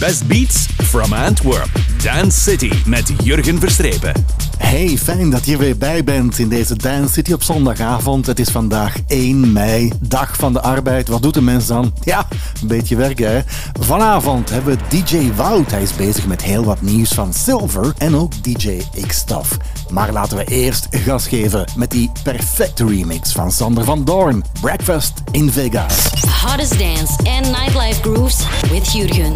best beats from Antwerp. Dance City met Jurgen Verstrepen. Hey, fijn dat je weer bij bent in deze Dance City op zondagavond. Het is vandaag 1 mei, dag van de arbeid. Wat doet de mens dan? Ja, een beetje werken hè. Vanavond hebben we DJ Wout. Hij is bezig met heel wat nieuws van Silver en ook DJ X-Stuff. Maar laten we eerst gas geven met die perfecte remix van Sander van Doorn. Breakfast in Vegas. Hottest dance and nightlife grooves with Jurgen.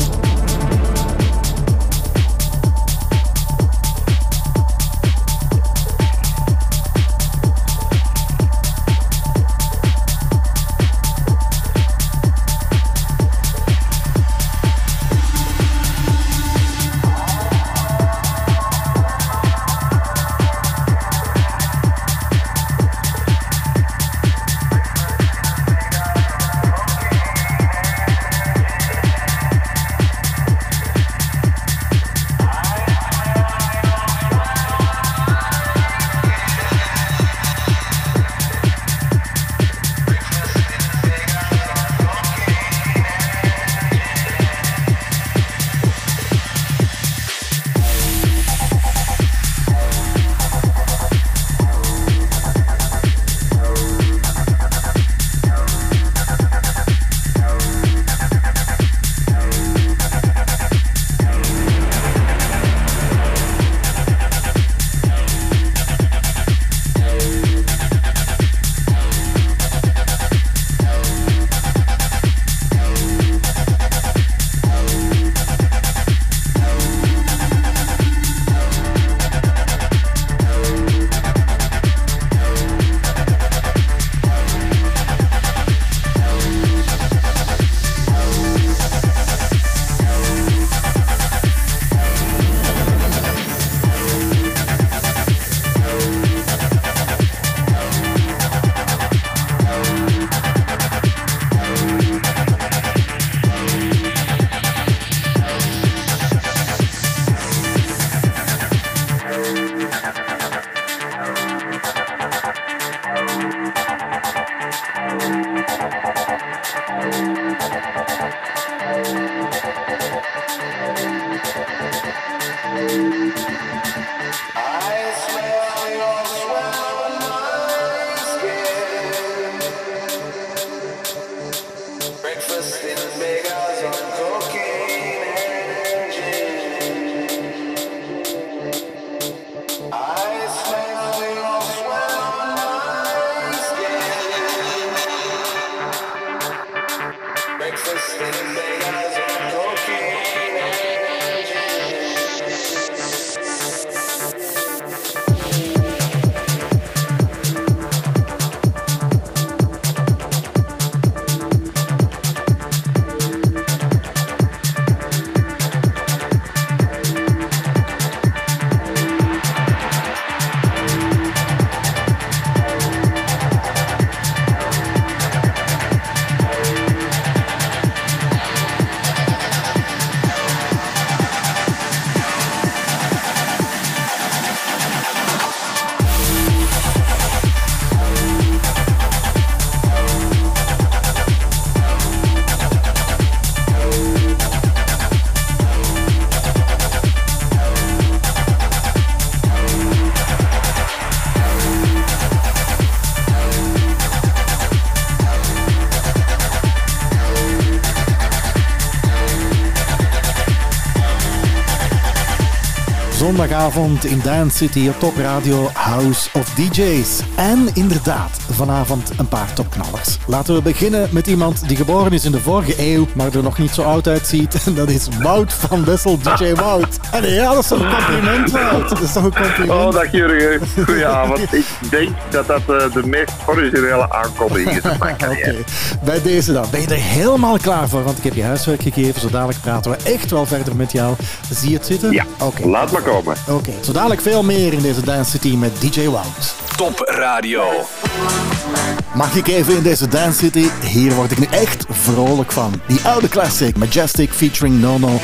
Zondagavond in Dance City op Top Radio House of DJs. En inderdaad, vanavond een paar topknallers. Laten we beginnen met iemand die geboren is in de vorige eeuw, maar er nog niet zo oud uitziet. En dat is Wout van Wessel, DJ Wout. En ja, dat is toch een compliment, Wout? Dat is toch een compliment? Oh, dag Jurgen. Goedenavond. Ik denk dat dat uh, de meest originele aankondiging is. Oké, bij deze dan. Ben je er helemaal klaar voor? Want ik heb je huiswerk gegeven. Zo dadelijk praten we echt wel verder met jou. Zie je het zitten? Ja, Oké. laat maar komen. Oké, zo dadelijk veel meer in deze Dance City met DJ Wout. Top Radio. Mag ik even in deze Dance City? Hier word ik nu echt vrolijk van. Die oude classic Majestic featuring Nono.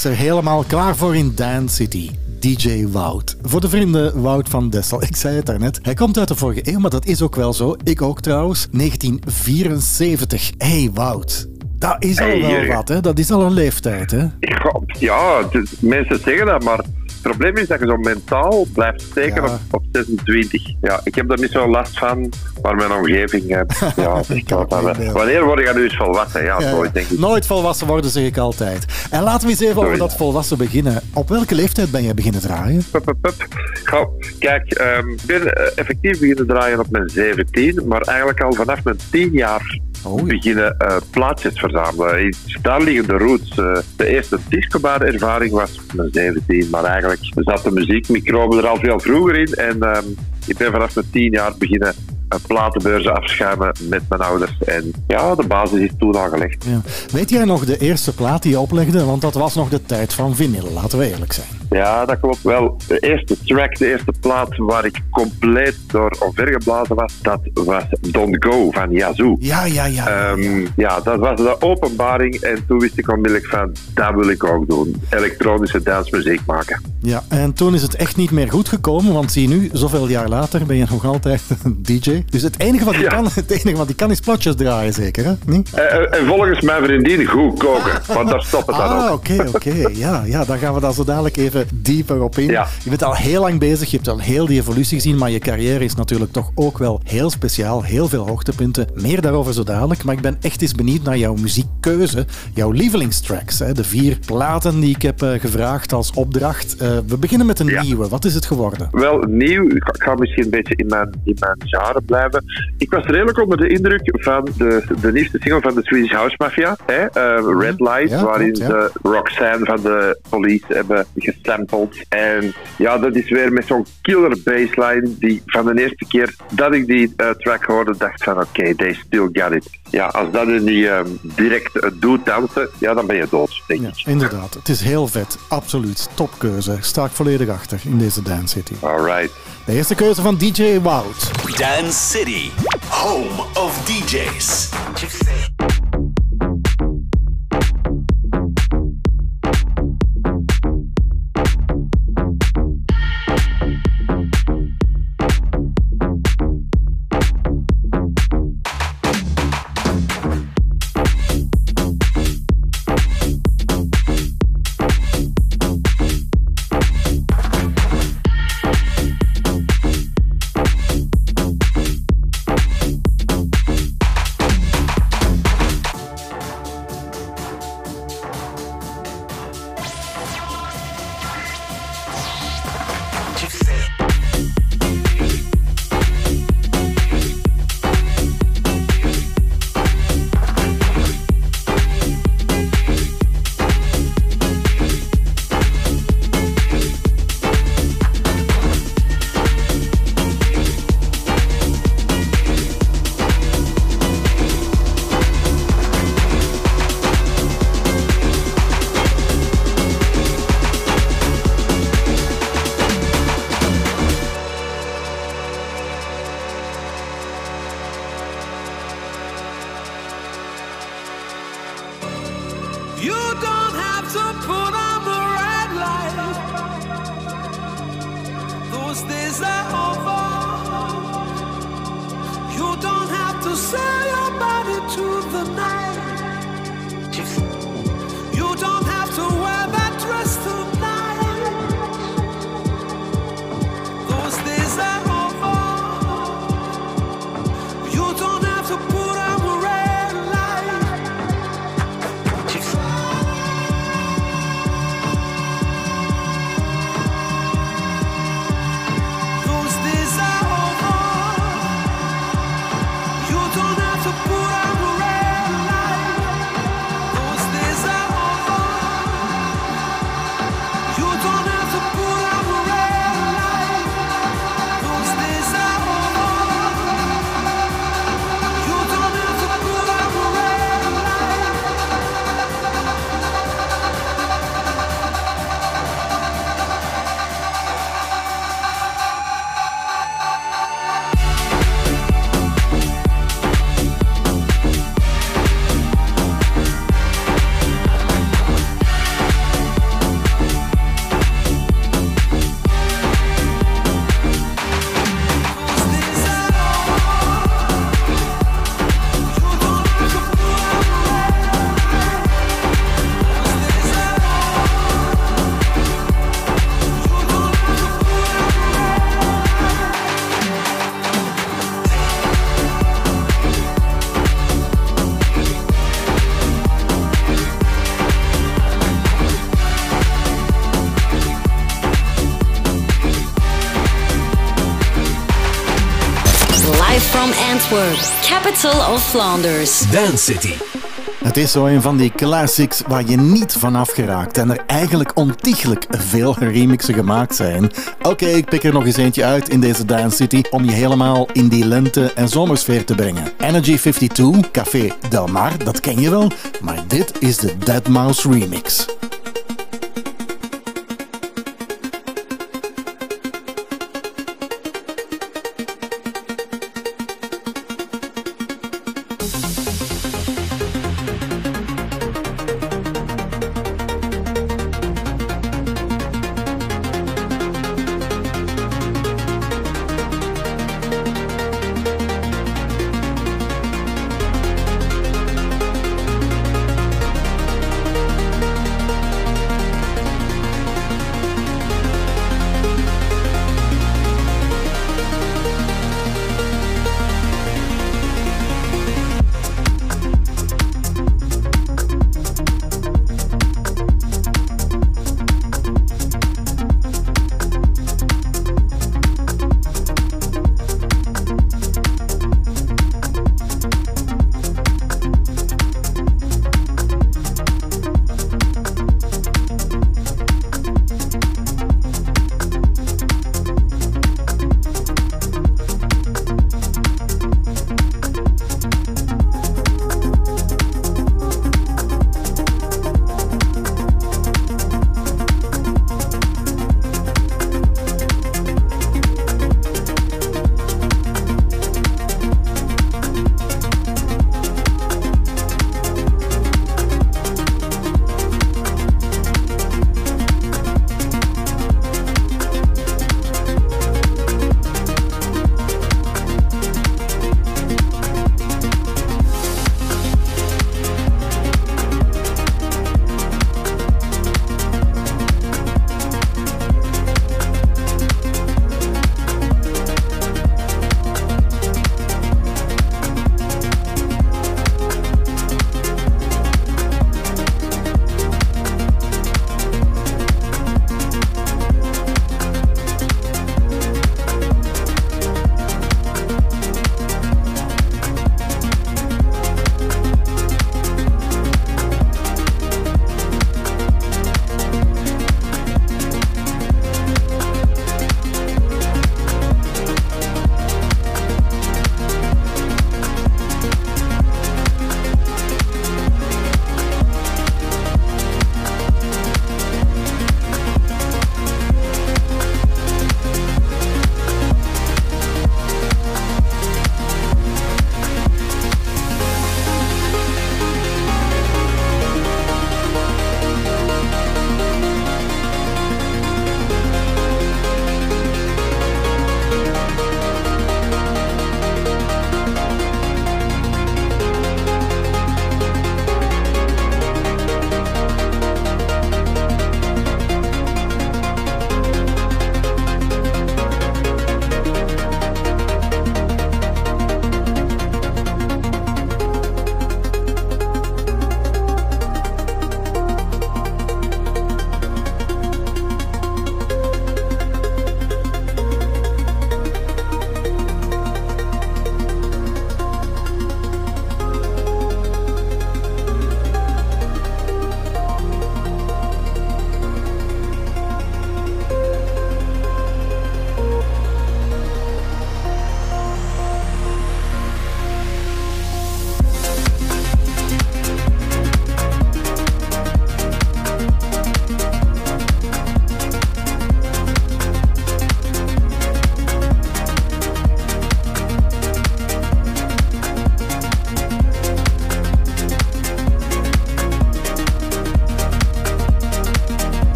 Is er helemaal klaar voor in Dance City. DJ Wout. Voor de vrienden Wout van Dessel. Ik zei het daarnet. Hij komt uit de vorige eeuw, maar dat is ook wel zo. Ik ook trouwens. 1974. hey, Wout. Dat is al Hey, wel wat, hè? Dat is al een leeftijd, hè? Ja, ja mensen zeggen dat, maar het probleem is dat je zo mentaal blijft steken Ja. op, op 26. Ja, ik heb daar niet zo last van, maar mijn omgeving... eh, ja, wel wanneer word je nu eens volwassen? Ja, Ja, nooit denk ik. Nooit volwassen worden, zeg ik altijd. En laten we eens even over dat volwassen beginnen. Op welke leeftijd ben jij beginnen draaien? Pup, pup, pup. Goh, kijk, ehm, ik ben eh, effectief beginnen draaien op mijn 17, maar eigenlijk al vanaf mijn 10 jaar Oh, ja. beginnen eh, plaatjes verzamelen. Daar liggen de roots. De eerste discobar-ervaring was op mijn 17, maar eigenlijk zat de muziekmicrobe er al veel vroeger in. En ehm, ik ben vanaf mijn 10 jaar beginnen platenbeurzen afschuimen met mijn ouders. En ja, de basis is toen al gelegd. Ja. Weet jij nog de eerste plaat die je oplegde? Want dat was nog de tijd van vinyl, laten we eerlijk zijn. Ja, dat klopt wel. De eerste track, de eerste plaat waar ik compleet door omvergeblazen was, dat was Don't Go van Yazoo. Ja, ja, ja. Ehm, ja, dat was de openbaring en toen wist ik onmiddellijk van, dat wil ik ook doen. Elektronische dansmuziek maken. ja. En toen is het echt niet meer goed gekomen, want zie nu, zoveel jaar later ben je nog altijd een DJ. Dus het enige wat Ja. kan, het enige wat je kan is plotjes draaien, zeker, hè? Niet? Eh, eh, en volgens mijn vriendin goed koken, want daar stopt het dan Ah, ook. oké, oké. Ja, ja, daar gaan we dan zo dadelijk even dieper op in. Ja. Je bent al heel lang bezig, je hebt al heel die evolutie gezien, maar je carrière is natuurlijk toch ook wel heel speciaal. Heel veel hoogtepunten. Meer daarover zo dadelijk. Maar ik ben echt eens benieuwd naar jouw muziekkeuze, jouw lievelingstracks. Hè? De vier platen die ik heb eh, gevraagd als opdracht. We beginnen met een Ja. nieuwe. Wat is het geworden? Wel nieuw, ik ga, misschien een beetje in mijn, in mijn genre blijven. Ik was redelijk onder de indruk van de, de nieuwste single van de Swedish House Mafia, hè? eh, Red Light, Ja, waarin klopt, ja. ze Roxanne van de Police hebben gesampled. En ja, dat is weer met zo'n killer bassline die van de eerste keer dat ik die eh, track hoorde, dacht van oké, they still got it. Ja, als dat er niet ehm, direct eh, doet dansen, ja, dan ben je dood, denk Ja, ik. inderdaad. Het is heel vet. Absoluut. Topkeuze. Sta ik volledig achter in deze Dance City. Alright. De eerste keuze van DJ Wout. Dance City, home of DJs. Antwerp, capital of Flanders. Dance City. Het is zo een van die classics waar je niet vanaf geraakt en er eigenlijk ontiegelijk veel remixen gemaakt zijn. Oké, ik pik er nog eens eentje uit in deze Dance City om je helemaal in die lente- en zomersfeer te brengen. Energy 52, Café Del Mar, dat ken je wel, maar dit is de Dead Mouse remix.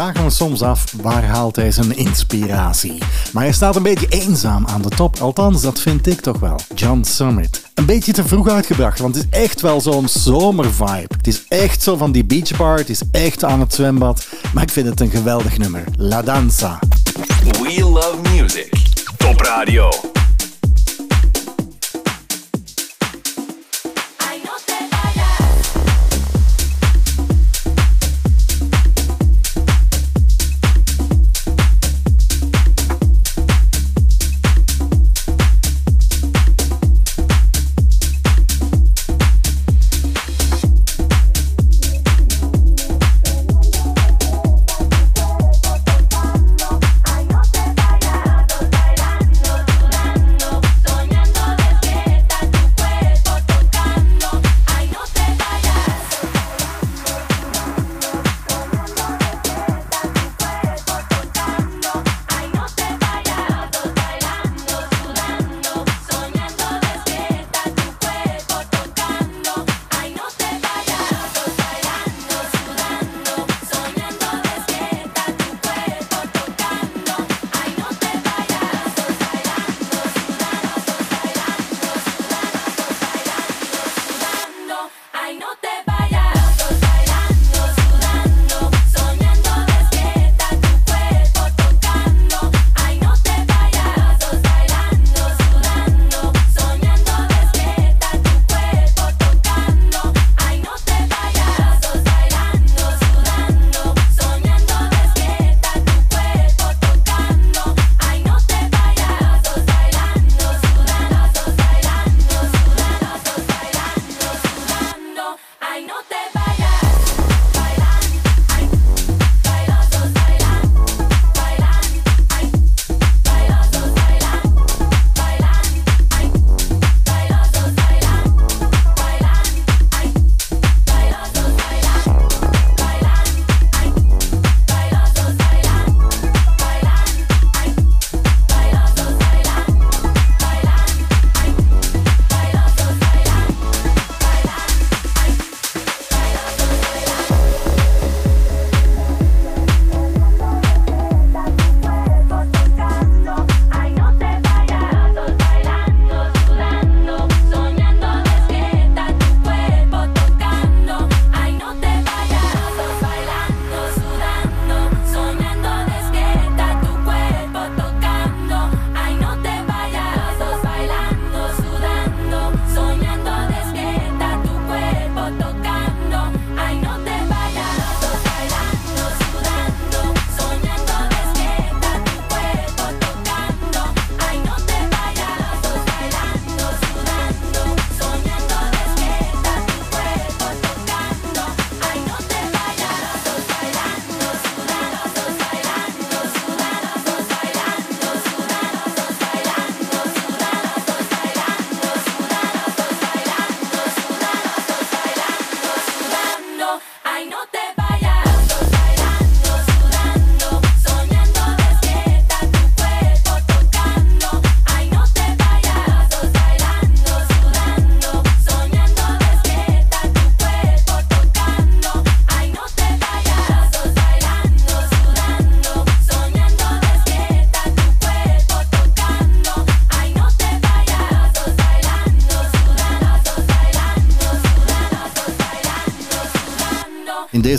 Vraag me soms af waar haalt hij zijn inspiratie. Maar hij staat een beetje eenzaam aan de top, althans dat vind ik toch wel. John Summit. Een beetje te vroeg uitgebracht, want het is echt wel zo'n zomervibe. Het is echt zo van die beachbar, het is echt aan het zwembad. Maar ik vind het een geweldig nummer. La Danza. We love music. Top Radio.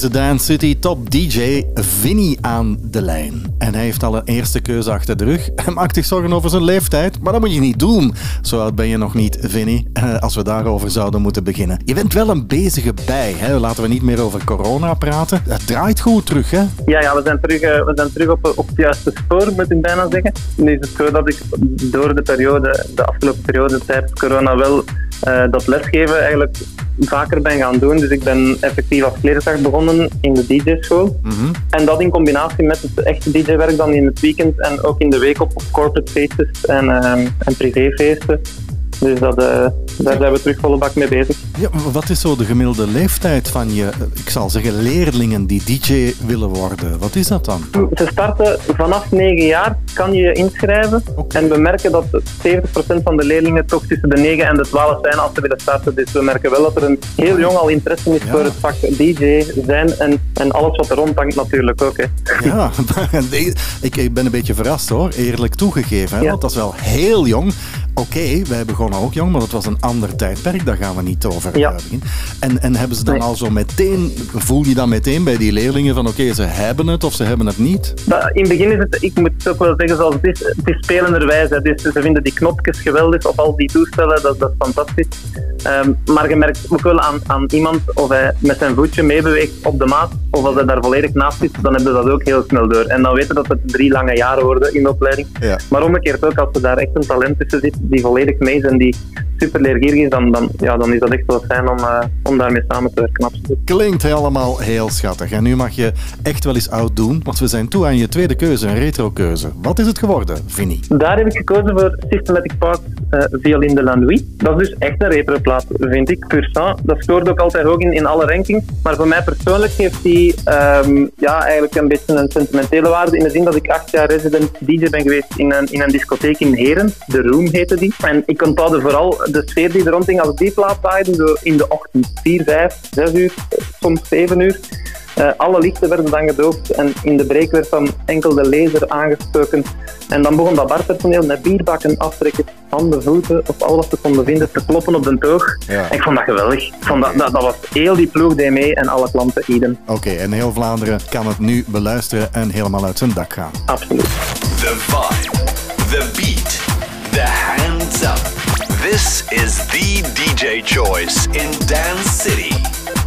Deze Dance City top DJ Vinny aan de lijn. En hij heeft al een eerste keuze achter de rug. Hij maakt zich zorgen over zijn leeftijd, maar dat moet je niet doen. Zo oud ben je nog niet, Vinny, eh, als we daarover zouden moeten beginnen. Je bent wel een bezige bij, hè? laten we niet meer over corona praten. Het draait goed terug, hè? Ja, ja we zijn terug, eh, we zijn terug op, op het juiste spoor, moet ik bijna zeggen. Nu is het zo dat ik door de periode, de afgelopen periode tijdens corona wel eh, dat lesgeven eigenlijk vaker ben gaan doen. Dus ik ben effectief als leerkracht begonnen in de DJ-school. En dat in combinatie met het echte DJ-werk dan in het weekend en ook in de week op, op corporate feestjes en, ehm, en privéfeesten. Dus dat, eh, daar zijn we terug volle bak mee bezig. Ja, wat is zo de gemiddelde leeftijd van je, ik zal zeggen, leerlingen die DJ willen worden? Wat is dat dan? Ze starten vanaf 9 jaar, kan je je inschrijven. En we merken dat 70% van de leerlingen toch tussen de 9 en de 12 zijn als ze willen starten. Dus we merken wel dat er een heel jong al interesse is Ja. voor het vak DJ zijn en, en alles wat er rondhangt natuurlijk ook. Hè. Ja, ik, ik ben een beetje verrast hoor, eerlijk toegegeven. Hè? Ja. Want dat is wel heel jong. Oké, wij begonnen ook jong, maar dat was een ander tijdperk. Daar gaan we niet over Ja. eh, beginnen. En, en hebben ze dan Nee. al zo meteen, voel je dan meteen bij die leerlingen van oké, ze hebben het of ze hebben het niet? Maar in het begin is het, ik moet het ook wel zeggen zoals het is, het is spelenderwijs. Hè. Dus ze vinden die knopjes geweldig op al die toestellen, dat, dat is fantastisch. Ehm, maar je merkt ook wel aan, aan iemand of hij met zijn voetje meebeweegt op de maat, of als hij daar volledig naast zit, dan hebben ze dat ook heel snel door. En dan weten dat het drie lange jaren worden in de opleiding. Ja. Maar omgekeerd ook, als er daar echt een talent tussen zit die volledig mee is en die super leergierig is, dan, dan, ja, dan is dat echt wel fijn om, eh, om daarmee samen te werken, absoluut. Klinkt allemaal heel schattig. En nu mag je echt wel eens oud doen, want we zijn toe aan je tweede keuze, een retro-keuze. Wat is het geworden, Vinnie? Daar heb ik gekozen voor Systematic Parts eh Violin de la Nuit. Dat is dus echt een retroplaat, vind ik. Pur sang. Dat scoort ook altijd hoog in, in alle rankings. Maar voor mij persoonlijk heeft die ehm, ja, eigenlijk een beetje een sentimentele waarde. In de zin dat ik acht jaar resident DJ ben geweest in een, in een discotheek in Heren. De Room heette die. En ik onthoudde vooral de sfeer die er rondging als die plaat draaide. In de ochtend. 4, 5, 6 uur, soms 7 uur. Eh, alle lichten werden dan gedoofd en in de break werd dan enkel de laser aangestoken. En dan begon dat barpersoneel met bierbakken, aftrekken, handen, voeten of al wat ze konden vinden te kloppen op de toog. Ja. En ik vond dat geweldig. Ik vond dat, dat, dat was heel die ploeg mee en alle klanten idem. Oké, en heel Vlaanderen kan het nu beluisteren en helemaal uit zijn dak gaan. Absoluut. The vibe, the beat. This is the DJ choice in Dance City.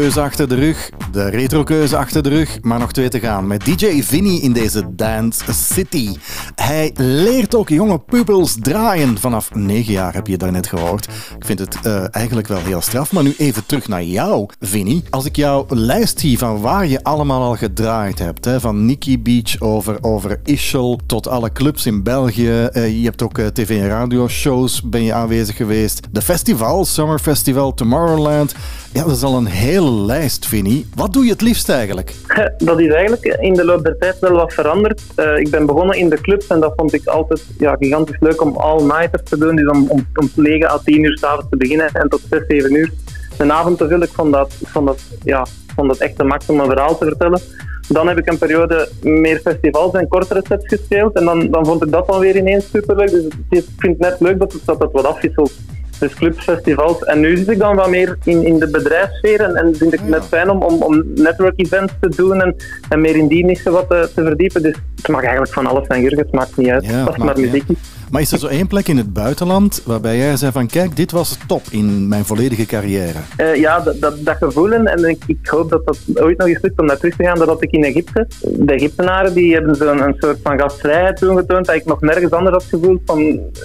Keuze achter de rug, de retro-keuze achter de rug, maar nog twee te gaan. Met DJ Vinny in deze Dance City. Hij leert ook jonge pupils draaien. Vanaf 9 jaar heb je daarnet gehoord. Ik vind het eh, eigenlijk wel heel straf. Maar nu even terug naar jou, Vinny. Als ik jouw lijst zie van waar je allemaal al gedraaid hebt. Hè, van Nikki Beach over, over Ischel tot alle clubs in België. Eh, je hebt ook eh, tv- en radioshows ben je aanwezig geweest. De festivals, Summer Festival, Tomorrowland. Ja, dat is al een hele lijst, Vinny. Wat doe je het liefst eigenlijk? Dat is eigenlijk in de loop der tijd wel wat veranderd. Ik ben begonnen in de clubs en dat vond ik altijd ja, gigantisch leuk om all-nighters te doen. Dus om, om, om 9 à 10 uur s'avonds te beginnen en tot 6, 7 uur een avond te vullen. Ik vond dat, vond dat, ja, vond dat echt een max om een verhaal te vertellen. Dan heb ik een periode meer festivals en kortere sets gespeeld. En dan, dan vond ik dat dan weer ineens superleuk. Dus ik vind het net leuk dat het, dat het wat afwisselt. Dus clubs, festivals. En nu zit ik dan wat meer in, in de bedrijfssfeer. En, en vind ik het net fijn om, om, om network events te doen. En, en meer in die niche wat te, te verdiepen. Dus het mag eigenlijk van alles zijn, Jurgen. Het maakt niet uit. Ja, het maar muziek. Maar is er zo één plek in het buitenland waarbij jij zei van kijk, dit was top in mijn volledige carrière? Eh, ja, dat, dat, dat gevoel en, ik, ik hoop dat dat ooit nog eens lukt om naar terug te gaan, dat had ik in Egypte. De Egyptenaren die hebben zo'n een soort van gastvrijheid toen getoond dat ik nog nergens anders had gevoeld. Van,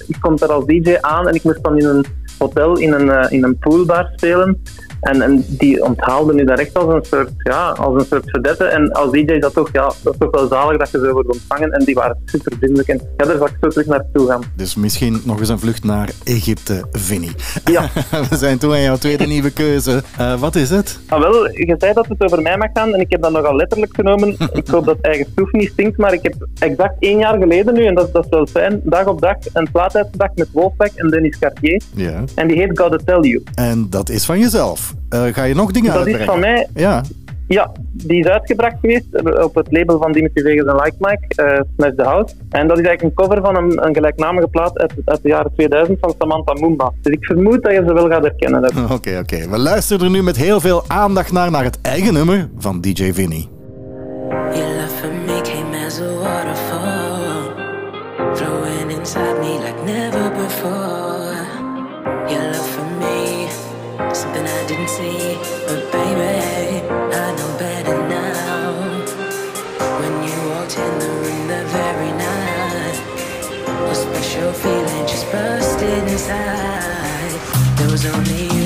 ik kom daar als DJ aan en ik moest dan in een hotel in een, eh, in een poolbar spelen. En, en die onthaalde nu daar echt als een soort, ja, als een soort vedette. En als DJ dat toch, ja, dat is toch wel zalig dat je zo wordt ontvangen. En die waren super vriendelijk. En ja, daar zal ik zo terug naartoe gaan. Dus misschien nog eens een vlucht naar Egypte, Vinny. Ja. We zijn toe aan jouw tweede nieuwe keuze. Eh, wat is het? Ah, wel, je zei dat het over mij mag gaan en ik heb dat nogal letterlijk genomen. ik hoop dat eigen stoef niet stinkt, maar ik heb exact één jaar geleden nu, en dat, dat is wel fijn, dag op dag een plaat uitgebracht met Wolfpack en Dennis Cartier. Ja. En die heet Gotta Tell You. En dat is van jezelf. Eh, ga je nog dingen Dat is uitbrengen? van mij. Ja. Ja, die is uitgebracht geweest eh, op het label van Dimitri Vegas en Like Mike, eh Smash the House. En dat is eigenlijk een cover van een, een gelijknamige plaat uit, uit de jaren 2000 van Samantha Mumba. Dus ik vermoed dat je ze wel gaat herkennen. Dat- Oké, oké. We luisteren er nu met heel veel aandacht naar, naar het eigen nummer van DJ Vinny. Feeling just busted inside. There was only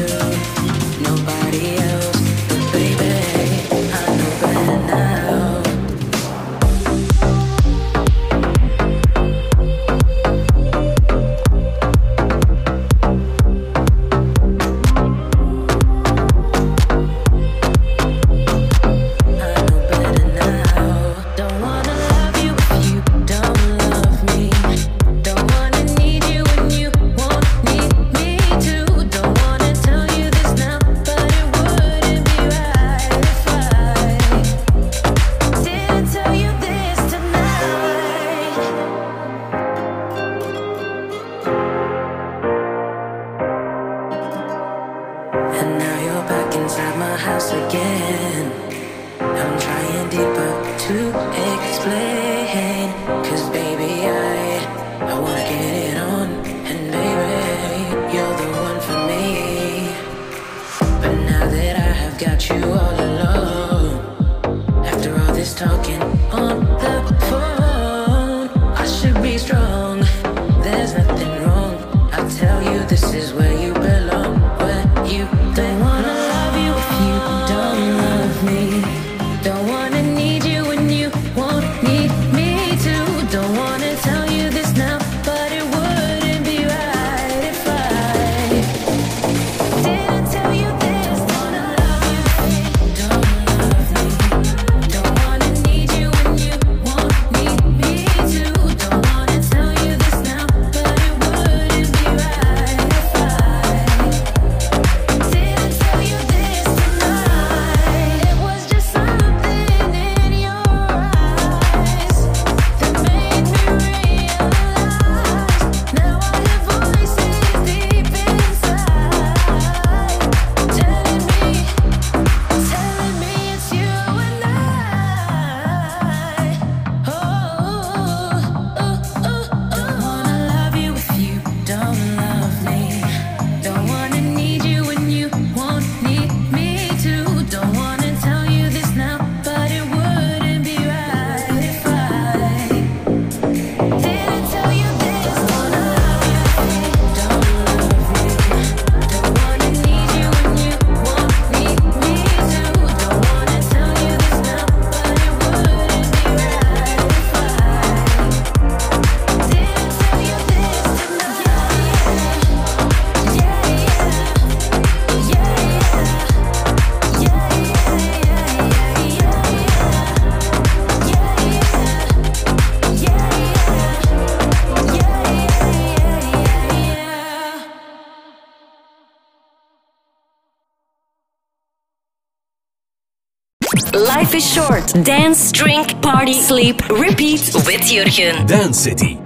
Life is short. Dance, drink, party, sleep, repeat with Jurgen. Dance City.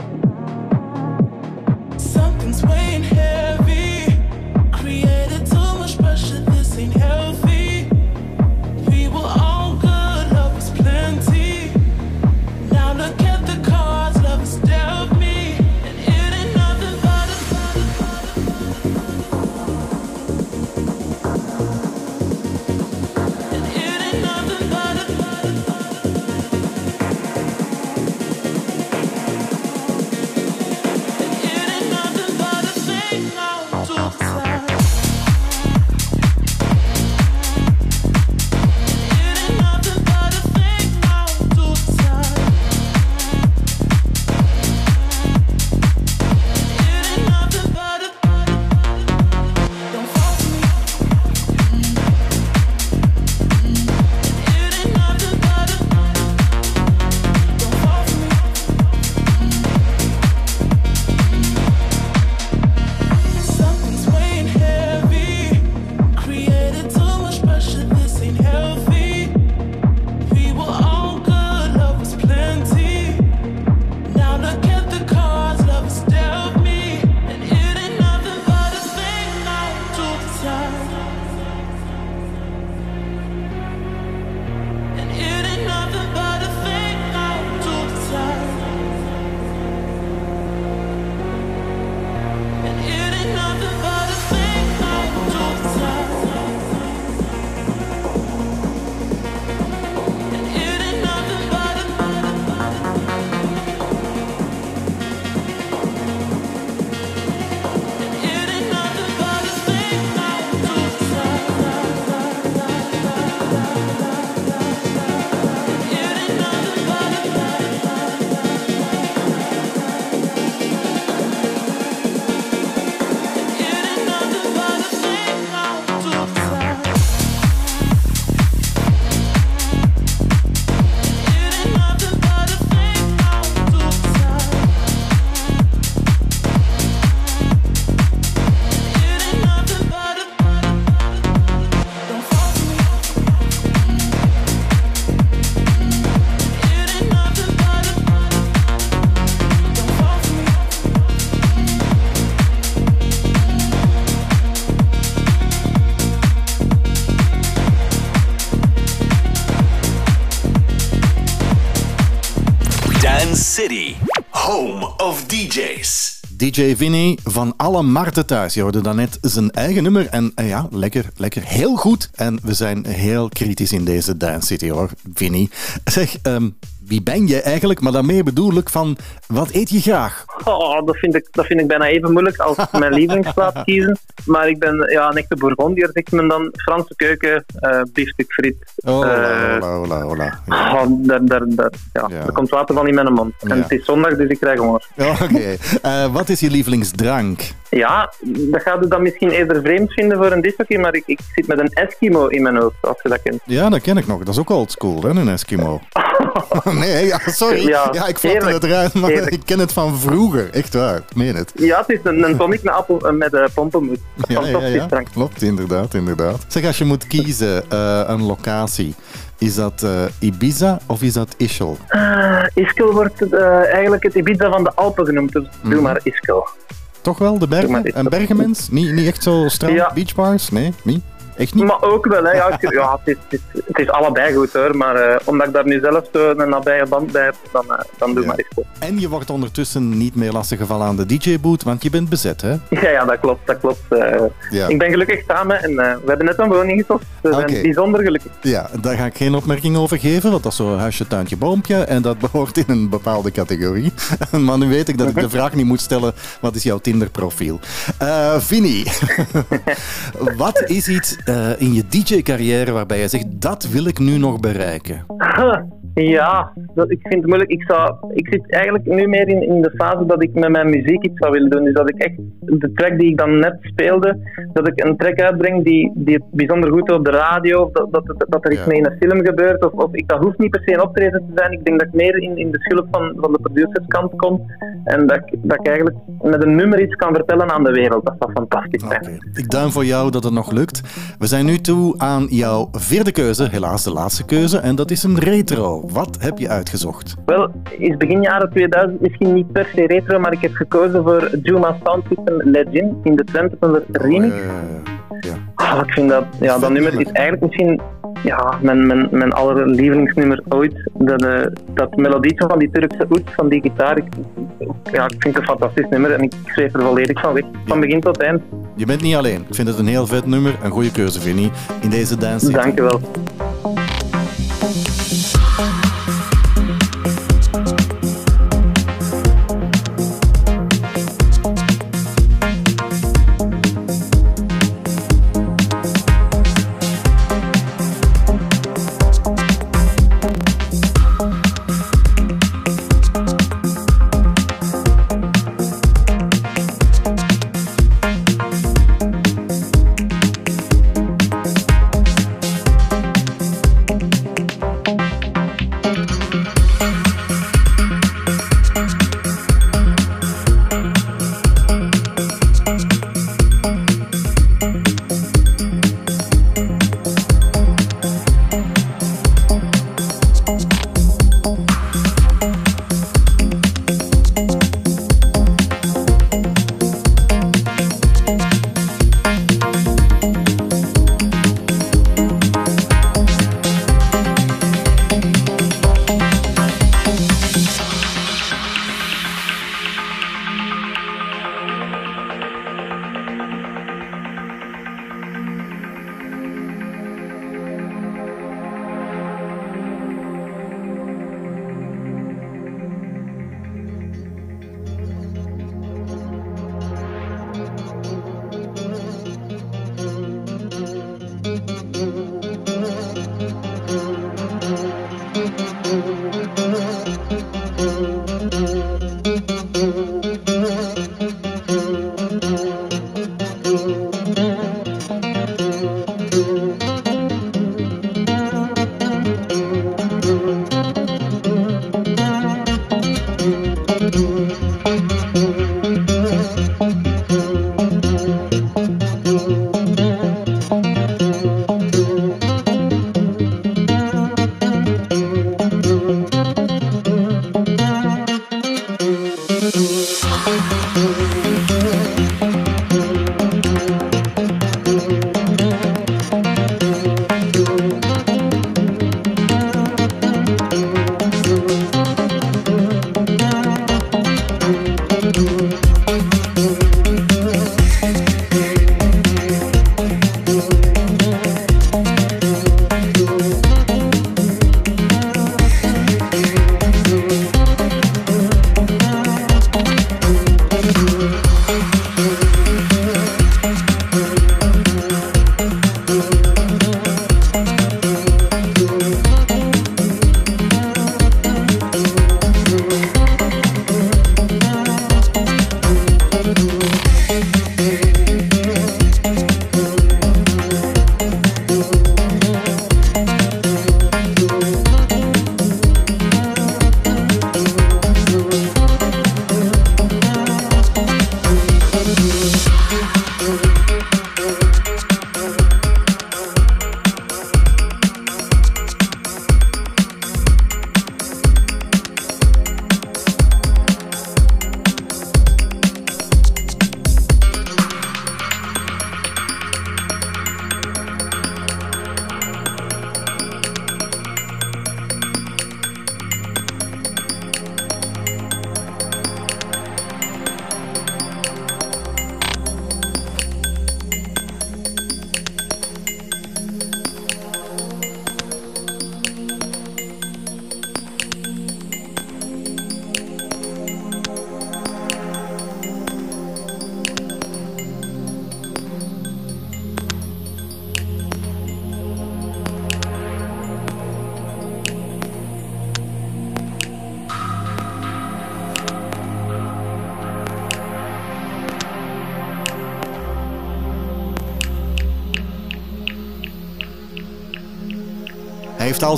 DJ Vinny van alle markten thuis. Je hoorde daarnet zijn eigen nummer. En eh, ja, lekker, lekker, heel goed. En we zijn heel kritisch in deze Dance City hoor, Vinny. Zeg, ehm, wie ben je eigenlijk? Maar daarmee bedoel ik van, wat eet je graag? Oh, dat, vind ik, dat vind ik bijna even moeilijk als mijn lievelingsplaat kiezen. Maar ik ben ja, een echte Bourgondier, zegt men dan. Franse keuken, eh biefstuk friet. Oh, Eh, hola, hola, hola. Ja. oh, daar, daar, daar, ja, Ja. Er komt water van in mijn mond. En Ja. het is zondag, dus ik krijg honger. Oké. Eh, wat is je lievelingsdrank? Ja, dat gaat u dan misschien eerder vreemd vinden voor een discjockey, maar ik, ik zit met een Eskimo in mijn hoofd, als je dat kent. Ja, dat ken ik nog. Dat is ook old school, hè, een Eskimo. nee, ja, sorry. Ja, ik heerlijk. het eruit, maar ik ken het van vroeger. Echt waar, ik meen het. Ja, het is een, een tonic met, appel, eh, met uh, pompenmoed. Ja, ja, ja, drank. klopt, inderdaad, inderdaad. Zeg, als je moet kiezen eh, een locatie, is dat eh, Ibiza of is dat Ischel? Uh, Ischel wordt eh, eigenlijk het Ibiza van de Alpen genoemd, dus Mhm. doe maar Ischel. Toch wel, de bergen? Een bergenmens? Niet, niet echt zo strand, beachbars? Nee, niet? Echt niet? Maar ook wel, hè. Ja, ik- ja, het, is, het, is, het is allebei goed hoor, maar eh, omdat ik daar nu zelf zo een nabije band bij heb, dan, eh, dan doe Ja. maar Ischel. En je wordt ondertussen niet meer lastiggevallen aan de DJ-boot, want je bent bezet, hè? Ja, ja, dat klopt, dat klopt. eh. Ja. Ik ben gelukkig samen en we hebben net een woning gekocht. We zijn bijzonder gelukkig. Ja, daar ga ik geen opmerking over geven, want dat is zo huisje, tuintje, boompje en dat behoort in een bepaalde categorie. maar nu weet ik dat ik de vraag niet moet stellen, wat is jouw Tinder-profiel? Vinnie, wat is iets eh, in je DJ-carrière waarbij je zegt, dat wil ik nu nog bereiken? Ja, dat, ik vind het moeilijk. Ik, zou, ik zit eigenlijk nu meer in, in de fase dat ik met mijn muziek iets zou willen doen. Dus dat ik echt de track die ik dan net speelde, dat ik een track uitbreng die, die het bijzonder goed op de radio, of dat, dat, dat er iets Ja. mee in een film gebeurt. Of, of ik, dat hoeft niet per se een optreden te zijn. Ik denk dat ik meer in, in de schulp van, van de producerskant kom. En dat ik, dat ik eigenlijk met een nummer iets kan vertellen aan de wereld. Dat zou fantastisch zijn. Ik duim voor jou dat het nog lukt. We zijn nu toe aan jouw vierde keuze, helaas de laatste keuze, en dat is een retro. Wat heb je uitgezocht? Wel, is begin jaren 2000 misschien niet per se retro, maar ik heb gekozen voor Juma Sound System Legend in de Twente van de remix. Eh, ja. Ah, ik vind dat, ja, dat nummer is eigenlijk misschien ja, mijn, mijn, mijn allerlievelingsnummer ooit. Dat, eh, dat melodietje van die Turkse oet, van die gitaar, ik, ja, ik vind het een fantastisch nummer en ik schreef er volledig van weg. Van begin tot eind. Je bent niet alleen. Ik vind het een heel vet nummer. Een goede keuze, Vinnie, in deze dance. Dank je wel.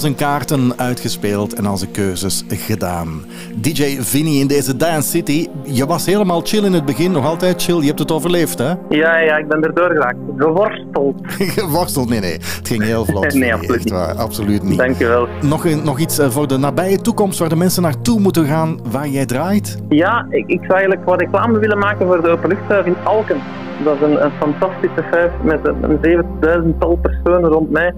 zijn kaarten uitgespeeld en al zijn keuzes gedaan. DJ Vinny in deze Dance City, je was helemaal chill in het begin, nog altijd chill. Je hebt het overleefd, hè? Ja, ja, ik ben er doorgeraakt. Geworsteld. Geworsteld, nee, nee. Het ging heel vlot. nee, absoluut niet. Dankjewel. Nog, een, nog iets eh, voor de nabije toekomst, waar de mensen naartoe moeten gaan, waar jij draait? Ja, ik, ik zou eigenlijk wat reclame willen maken voor de openluchtzuiver in Alken. Dat is een, fantastische vijf met een, een 7000 personen rond mij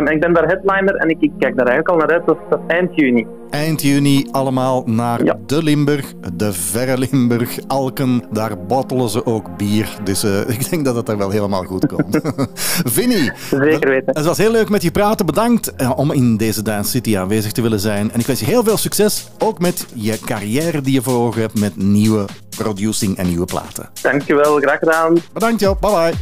ik ben daar headliner en ik, kijk daar eigenlijk al naar uit. Dat is eind juni. Eind juni allemaal naar de Limburg, de verre Limburg, Alken. Daar bottelen ze ook bier. Dus eh, ik denk dat het daar wel helemaal goed komt. Vinnie, Zeker weten. het was heel leuk met je praten. Bedankt eh, om in deze Dance City aanwezig te willen zijn. En ik wens je heel veel succes, ook met je carrière die je voor ogen hebt met nieuwe producing en nieuwe platen. Dankjewel, graag gedaan. Bedankt joh, bye bye.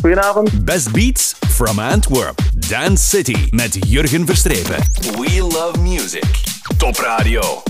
Goedenavond. Best Beats from Antwerp. Dance City met Jurgen Verstrepen. We love music. Top Radio.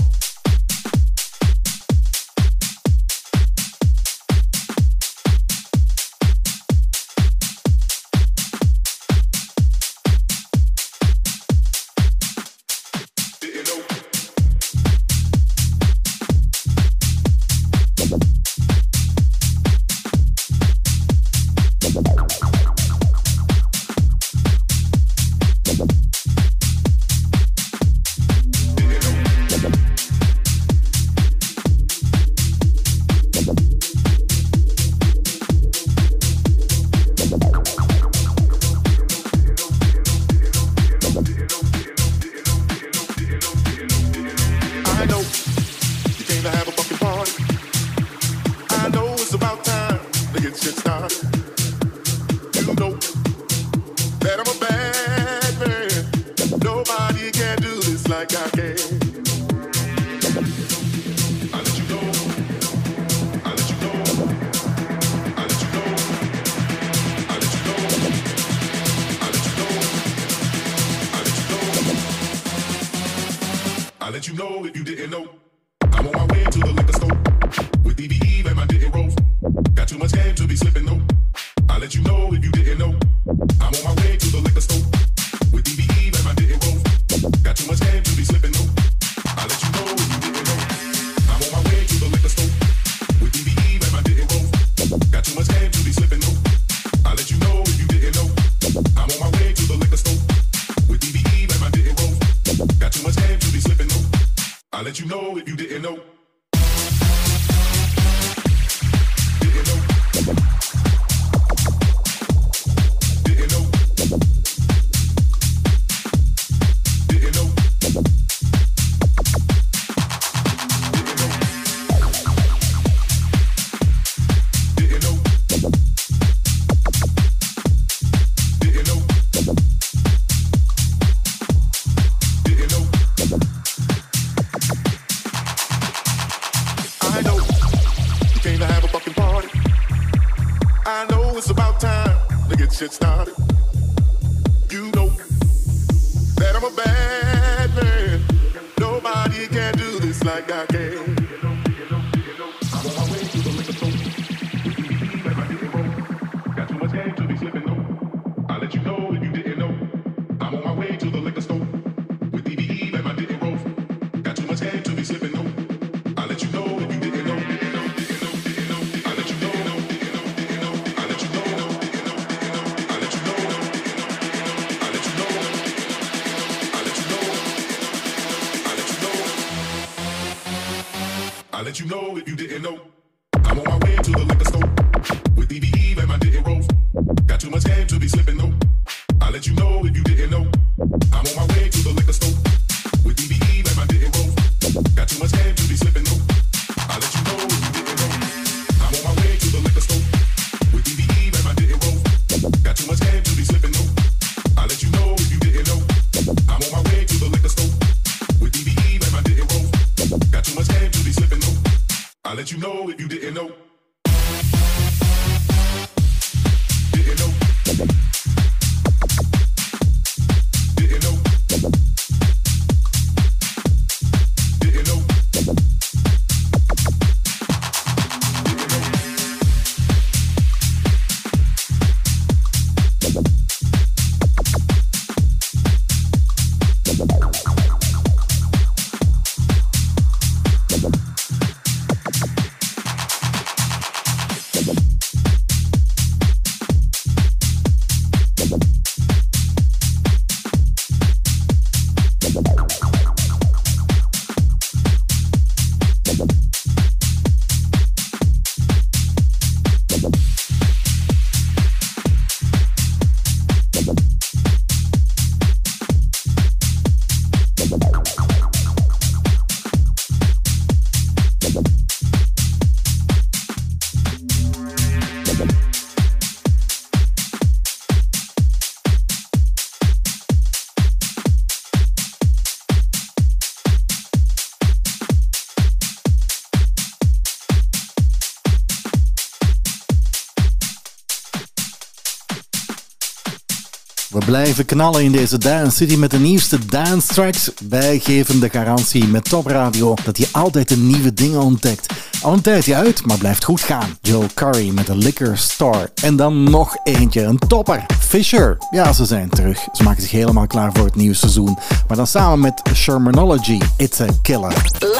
Blijven knallen in deze Dance City met de nieuwste dance tracks. Wij geven de garantie met Top Radio dat je altijd de nieuwe dingen ontdekt. Al een tijdje uit, maar blijft goed gaan. Joe Curry met de Liquor Store. En dan nog eentje, een topper. Fisher. Ja, ze zijn terug. Ze maken zich helemaal klaar voor het nieuwe seizoen. Maar dan samen met Shermanology. It's a killer.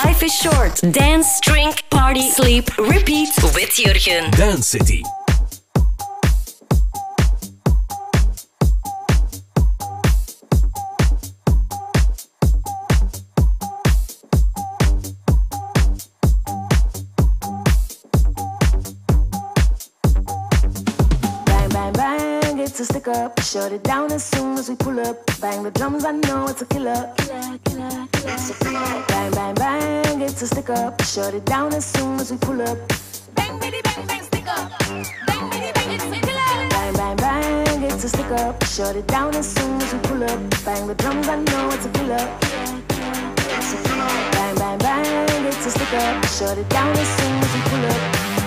Life is short. Dance, drink, party, sleep, repeat with Jurgen. Dance City. Up. Shut it down as soon as we pull up. Bang the drums, I know it's a killer. Killer, killer, killer. Bang, bang, bang, it's a stick up. Shut it down as soon as we pull up. Bang, bitty, bang, bang, stick up. Bang, bitty, bang, it's a killer. Bang, bang, bang, it's a stick up. Shut it down as soon as we pull up. Bang the drums, I know it's a killer. Bang, bang, bang, it's a stick up. Shut it down as soon as we pull up.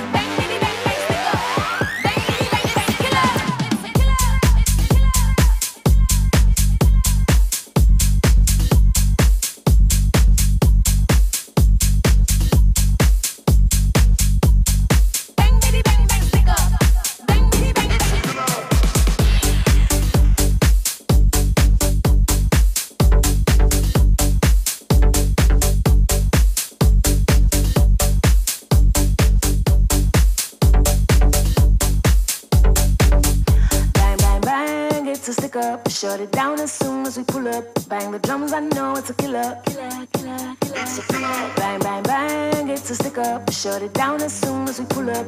Shut it down as soon as we pull up. Bang the drums, I know it's a killer. Killer, killer, killer. Bang, bang, bang, it's a stick up. Shut it down as soon as we pull up.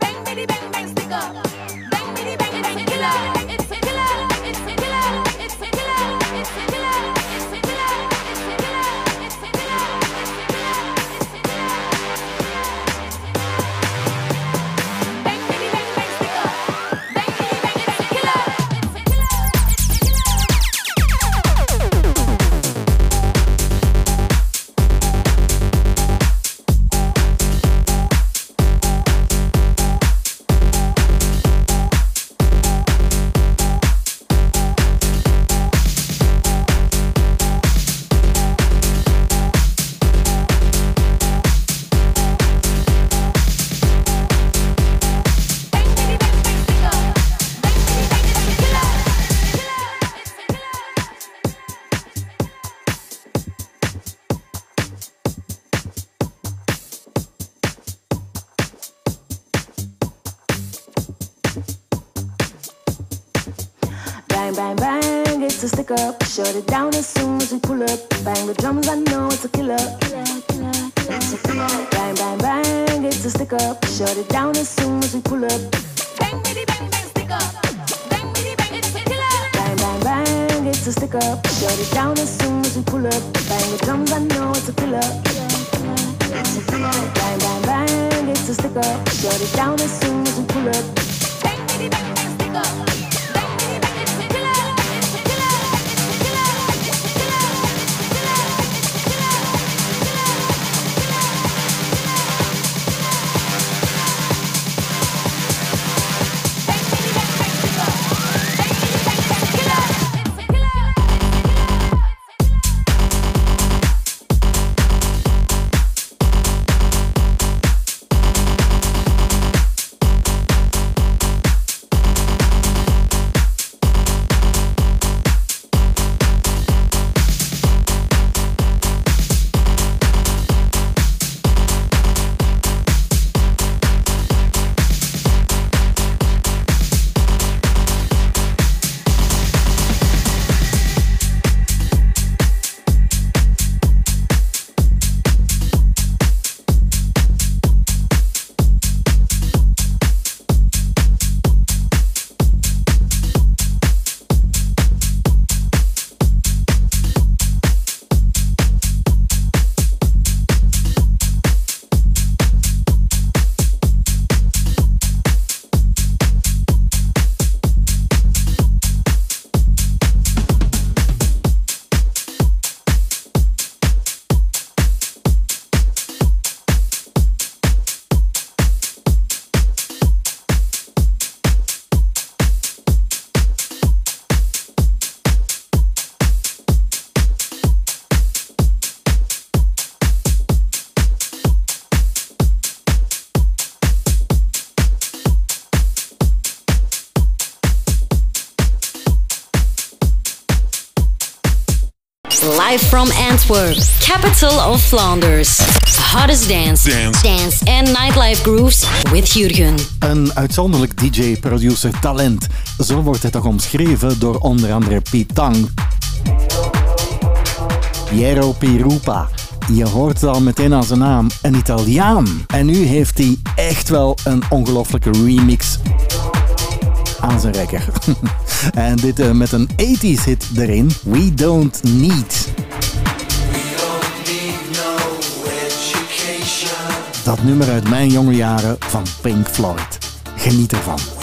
Bang, bitty, bang, bang, stick up. Bang, bitty, bang, it's a killer. It's a killer. It's a killer. Shut it down as soon as we pull up. Bang the drums, I know it's a killer. Killer, killer, killer. It's a killer. Bang, bang, bang, it's a stick up. Shut it down as soon as we pull up. Bang, bitty, bang, bang, stick up. Bang, bitty, bang, it's a killer. Bang, bang, bang, it's a stick up. Shut it down as soon as we pull up. Bang the drums, I know it's a killer. It's a killer. Bang, bang, bang, it's a stick up. Shut it down as soon as we pull up. Bang, bitty, bang, bang, stick up. Live from Antwerp, capital of Flanders. Hottest dance, Dance. dance and nightlife grooves with Jurgen. Een uitzonderlijk DJ-producer talent. Zo wordt hij toch omschreven door onder andere Piet Tang. Piero Pirupa. Je hoort het al meteen aan zijn naam, een Italiaan. En nu heeft hij echt wel een ongelofelijke remix aan zijn rekker. en dit eh, met een 80s hit erin, We Don't Need. Dat nummer uit mijn jonge jaren van Pink Floyd. Geniet ervan.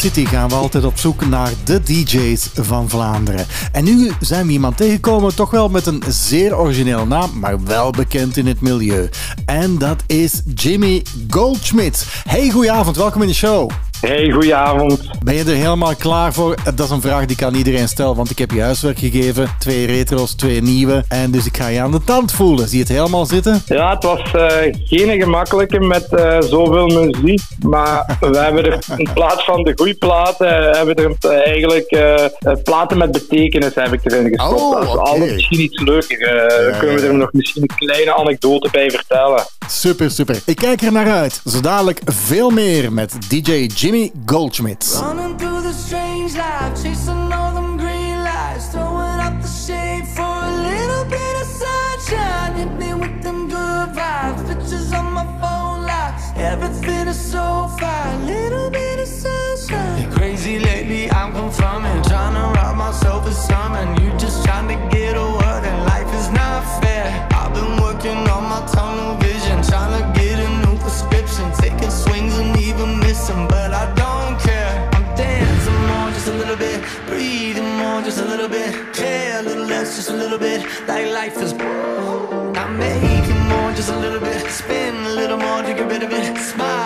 City gaan we altijd op zoek naar de DJ's van Vlaanderen. En nu zijn we iemand tegengekomen, toch wel met een zeer origineel naam, maar wel bekend in het milieu. En dat is Jimmy Goldschmidt. Hey, goedenavond, welkom in de show. Hey, goedenavond. Ben je er helemaal klaar voor? Eh, Dat is een vraag die ik aan iedereen stel, want ik heb je huiswerk gegeven. Twee retro's, twee nieuwe. En dus ik ga je aan de tand voelen. Zie je het helemaal zitten? Ja, het was eh, geen gemakkelijke met eh, zoveel muziek. Maar we hebben er in plaats van de goede platen, hebben we er eh, eigenlijk eh, eh, platen met betekenis heb ik erin gestopt. Oh, dat is oké. altijd misschien iets leuker. Ja, kunnen we ja. er nog misschien een kleine anekdote bij vertellen? Super, super. Ik kijk er naar uit. Zo dadelijk veel meer met DJ Jimmy Goldschmidt. Running for a little bit of sunshine. Crazy lately, I'm confirming, trying to rob myself of something. You just trying to get a word, and life is not fair. I've been working on my tunnel vision, trying to get a new prescription, taking swings and even missing, but I don't care. I'm dancing more, just a little bit, breathing more, just a little bit, care a little less, just a little bit, like life is. I'm making more, just a little bit, spin a little more to get rid of it, smile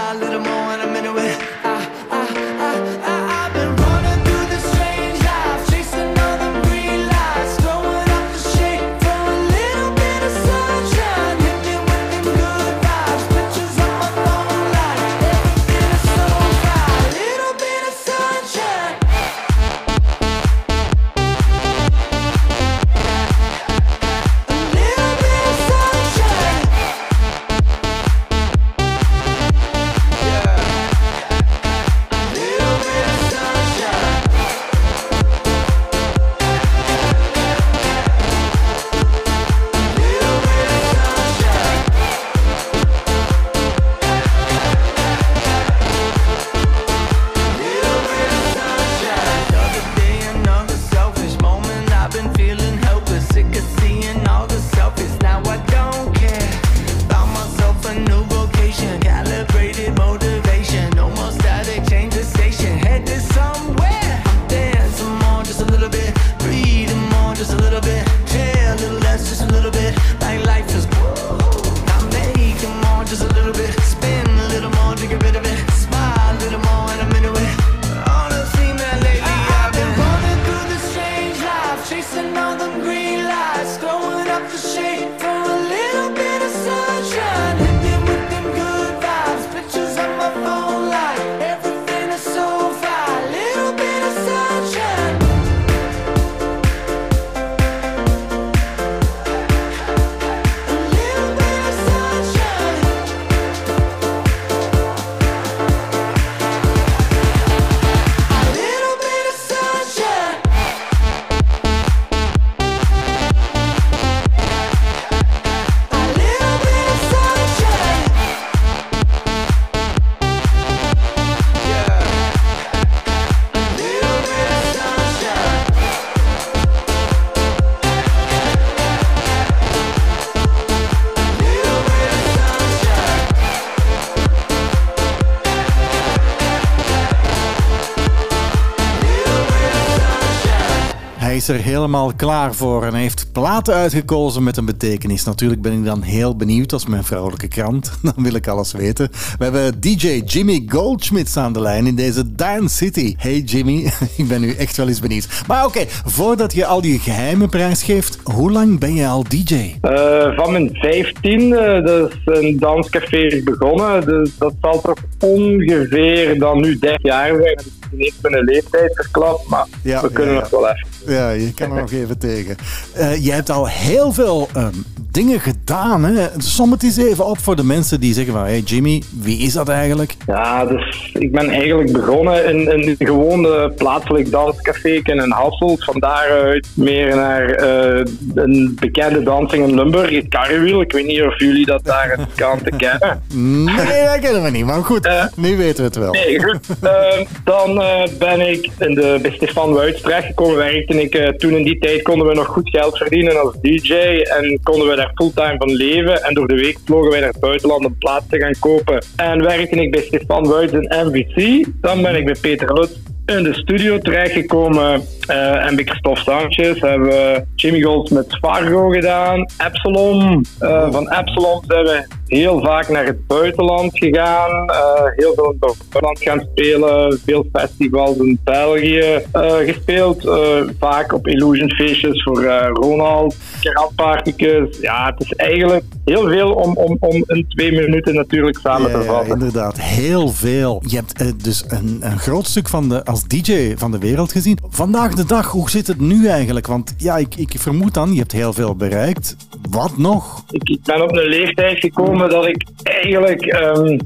is er helemaal klaar voor en hij heeft platen uitgekozen met een betekenis. Natuurlijk ben ik dan heel benieuwd als mijn vrouwelijke krant. Dan wil ik alles weten. We hebben DJ Jimmy Goldschmidt aan de lijn in deze Dance City. Hey Jimmy, ik ben nu echt wel eens benieuwd. Maar oké, voordat je al die geheimen prijsgeeft, hoe lang ben je al DJ? Eh, van mijn 15, dat is een danscafé begonnen. Dus dat zal toch ongeveer dan nu 30 jaar zijn. Ik heb niet mijn leeftijd verklapt, maar Ja, we kunnen ja, nog wel even. Ja, je kan er nog even tegen. Eh, je hebt al heel veel ehm, dingen gedaan. Hè? Som het eens even op voor de mensen die zeggen van... Hey Jimmy, wie is dat eigenlijk? Ja, dus ik ben eigenlijk begonnen in in een gewone plaatselijk danscafé in Hasselt. Van daaruit meer naar eh, een bekende dansing in Limburg, het Karrewiel. Ik weet niet of jullie dat daar kan te kennen. Nee, dat kennen we niet. Maar goed, nu weten we het wel. Nee, goed. Eh, dan eh, ben ik in de, bij Stefan Wuits terechtgekomen. Werkte ik, eh, toen in die tijd konden we nog goed geld verdienen als DJ. En konden we daar fulltime van leven. En door de week vlogen wij naar het buitenland om plaats te gaan kopen. En werkte ik bij Stefan Wuits in MVC. Dan ben ik bij Peter Lutz in de studio terechtgekomen. eh en bij Christophe Sanchez hebben we Jimmy Golds met Fargo gedaan. Epsilon. Eh, van Epsilon zijn we heel vaak naar het buitenland gegaan. eh, heel veel in het buitenland gaan spelen. Veel festivals in België eh, gespeeld. eh, vaak op Illusion feestjes voor Ronald. Karatpartytjes. Ja, het is eigenlijk heel veel om, om, om in twee minuten natuurlijk samen Ja, te vatten. inderdaad, heel veel. Je hebt dus een, een groot stuk van de, als DJ van de wereld gezien. Vandaag de dag, hoe zit het nu eigenlijk? Want ja, ik, ik vermoed dan, je hebt heel veel bereikt. Wat nog? ik, ben op een leeftijd gekomen dat ik eigenlijk ehm,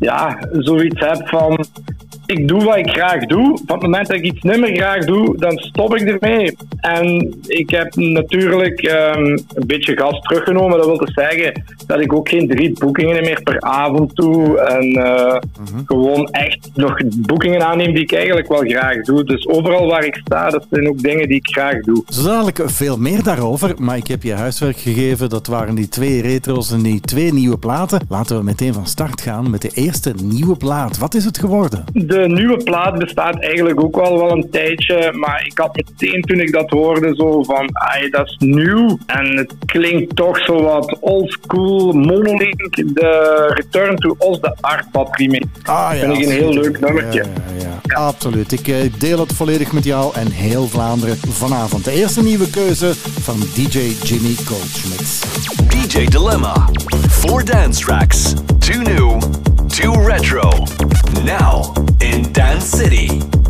ja, zoiets heb van. Ik doe wat ik graag doe. Van het moment dat ik iets niet meer graag doe, dan stop ik ermee. En ik heb natuurlijk ehm, een beetje gas teruggenomen. Dat wil dus zeggen dat ik ook geen drie boekingen meer per avond doe. En eh, gewoon echt nog boekingen aanneem die ik eigenlijk wel graag doe. Dus overal waar ik sta, dat zijn ook dingen die ik graag doe. Zo dadelijk veel meer daarover, maar ik heb je huiswerk gegeven. Dat waren die twee retro's en die twee nieuwe platen. Laten we meteen van start gaan met de eerste nieuwe plaat. Wat is het geworden? De nieuwe plaat bestaat eigenlijk ook al wel een tijdje, maar ik had meteen toen ik dat hoorde zo van, ai, dat is nieuw. En het klinkt toch zo wat oldschool, Monolink, de Return to Oz, de Artpad remix. Ah, Vind ik een heel leuk nummertje. Ja, ja, ja. Absoluut. Ik eh, deel het volledig met jou en heel Vlaanderen vanavond. De eerste nieuwe keuze van DJ Jimmy Goldschmidt. DJ Dilemma. Four dance tracks. Two new, two retro. Now in Dance City.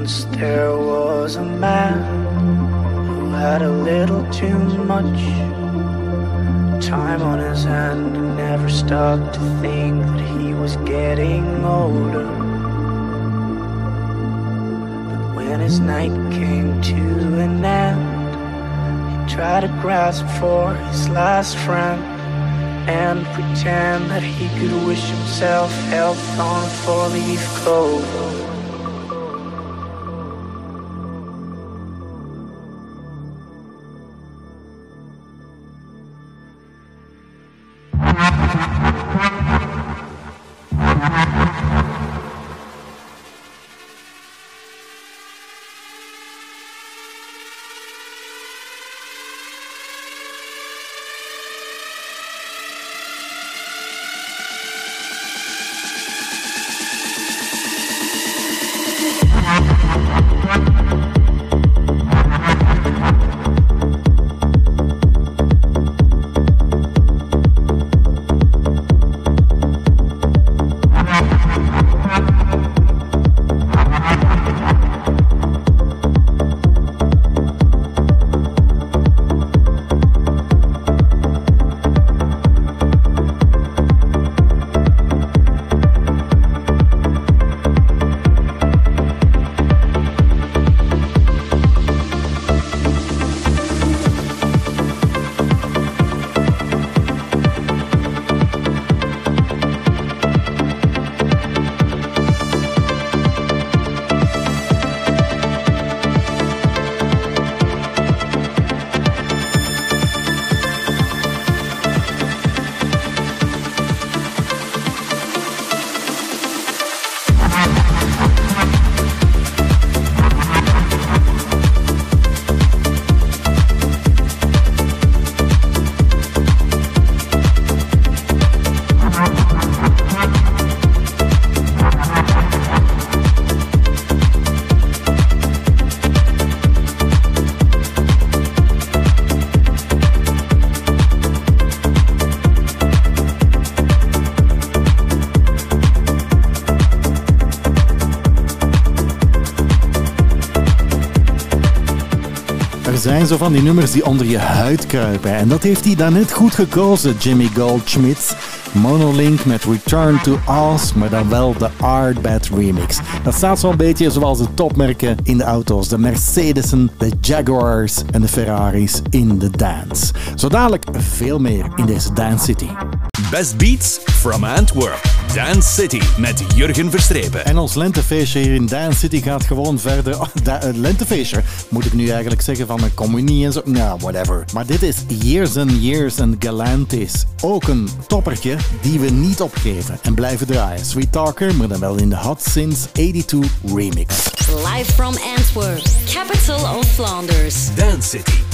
Once there was a man who had a little too much time on his hand and never stopped to think that he was getting older. But when his night came to an end, he tried to grasp for his last friend and pretend that he could wish himself health on a four-leaf clover. Zijn zo van die nummers die onder je huid kruipen. En dat heeft hij daarnet goed gekozen, Jimmy Goldschmidt. Monolink met Return to Oz, maar dan wel de Artbad remix. Dat staat zo'n beetje zoals de topmerken in de auto's. De Mercedesen, de Jaguars en de Ferraris in de dance. Zo dadelijk veel meer in deze Dance City. Best Beats from Antwerp. Dance City met Jurgen Verstrepen. En ons lentefeestje hier in Dance City gaat gewoon verder. Oh, da- lentefeestje moet ik nu eigenlijk zeggen van een communie en zo. Nou, whatever. Maar dit is Years and Years and Galantis. Ook een toppertje die we niet opgeven en blijven draaien. Sweet Talker, maar dan wel in de Hot Since 82 remix. Live from Antwerp, capital of Flanders. Dance City.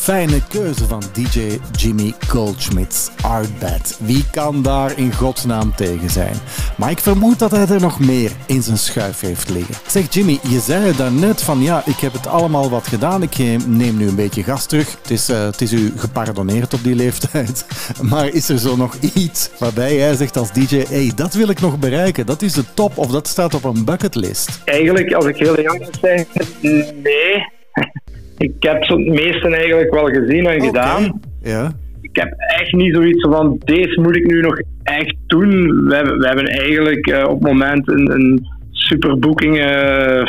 Fijne keuze van DJ Jimmy Goldschmidt. Artbad. Wie kan daar in godsnaam tegen zijn? Maar ik vermoed dat hij er nog meer in zijn schuif heeft liggen. Zeg Jimmy, je zei daarnet van ja, ik heb het allemaal wat gedaan. Ik neem nu een beetje gas terug. Het is, eh, het is u gepardoneerd op die leeftijd. Maar is er zo nog iets waarbij jij zegt als DJ, hey, dat wil ik nog bereiken. Dat is de top of dat staat op een bucketlist. Eigenlijk, als ik heel moet zijn, nee. Ik heb het meeste eigenlijk wel gezien en gedaan. Ja. Ik heb echt niet zoiets van, deze moet ik nu nog echt doen. We hebben, we hebben eigenlijk eh, op het moment een, een superboeking eh,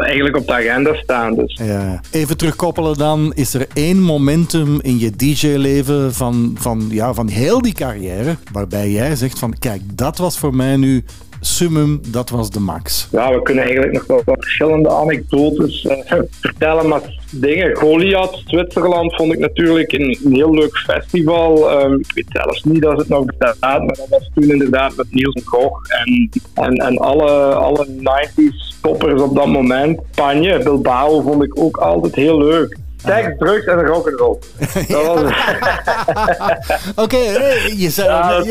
eigenlijk op de agenda staan. Dus. Ja. Even terugkoppelen dan. Is er één momentum in je DJ-leven van, van, ja, van heel die carrière waarbij jij zegt van kijk, dat was voor mij nu summum, dat was de max. Ja, we kunnen eigenlijk nog wel wat verschillende anekdotes eh, vertellen, maar dingen. Goliath, Zwitserland, vond ik natuurlijk een, heel leuk festival. Ehm, ik weet zelfs niet dat het nog bestaat, maar dat was toen inderdaad met Niels Gogh en, en, en alle, alle 90s toppers op dat moment. Spanje, Bilbao vond ik ook altijd heel leuk. Seks, drugs en rock'n'roll. Dat was Oké, hey, je zei Ja,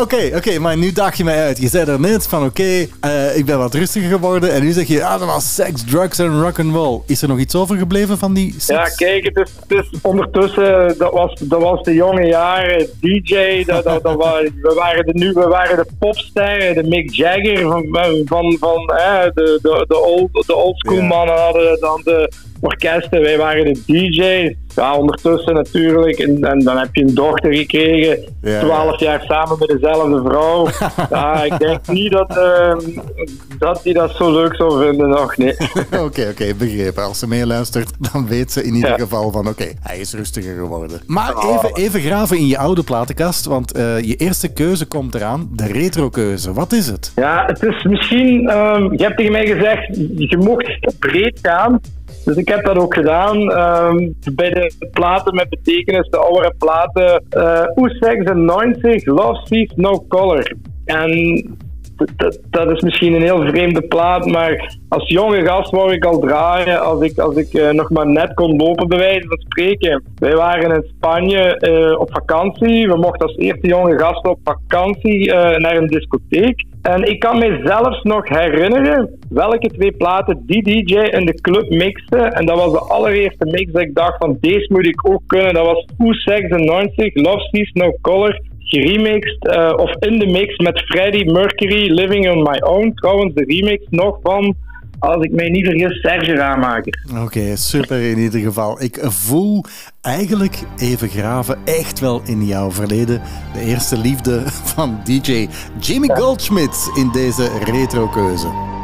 Oké, oké, maar nu daag je mij uit. Je zei er net van oké, eh, ik ben wat rustiger geworden en nu zeg je, ah, dat was seks, drugs en rock'n'roll. Is er nog iets overgebleven van die Ja, kijk, het is, het is ondertussen, dat was, dat was de jonge jaren, DJ, dat, dat, we, waren de, nu, we waren de popsterren, de Mick Jagger van, van, van eh, de, de, de, old, de oldschool Ja. mannen hadden dan de orkesten, wij waren de DJ's. Ja, ondertussen natuurlijk, en, en dan heb je een dochter gekregen, Ja, twaalf jaar samen met dezelfde vrouw. ja, ik denk niet dat, ehm, dat hij dat zo leuk zou vinden nog, nee. Oké, oké, begrepen. Als ze meeluistert, dan weet ze in ieder Ja. geval van oké, hij is rustiger geworden. Maar even, even graven in je oude platenkast, want eh, je eerste keuze komt eraan, de retro-keuze. Wat is het? Ja, het is misschien. ehm, je hebt tegen mij gezegd, je mocht breed gaan. Dus ik heb dat ook gedaan. Ehm, bij de platen met betekenis, de oudere platen. eh U96, Love Sees No Color. En dat, dat is misschien een heel vreemde plaat, maar als jonge gast wou ik al draaien als ik, als ik eh, nog maar net kon lopen, bij wijze van spreken. Wij waren in Spanje eh, op vakantie. We mochten als eerste jonge gasten op vakantie eh, naar een discotheek. En ik kan me zelfs nog herinneren welke twee platen die DJ in de club mixte. En dat was de allereerste mix dat ik dacht van deze moet ik ook kunnen. Dat was U96, Love Sees No Color geremixed eh, of in de mix met Freddie Mercury, Living on My Own. Trouwens, de remix nog van, als ik mij niet vergis, Serge Ramaker. Oké, super in ieder geval. Ik voel eigenlijk even graven echt wel in jouw verleden. De eerste liefde van DJ Jimmy Goldschmidt in deze retro-keuze.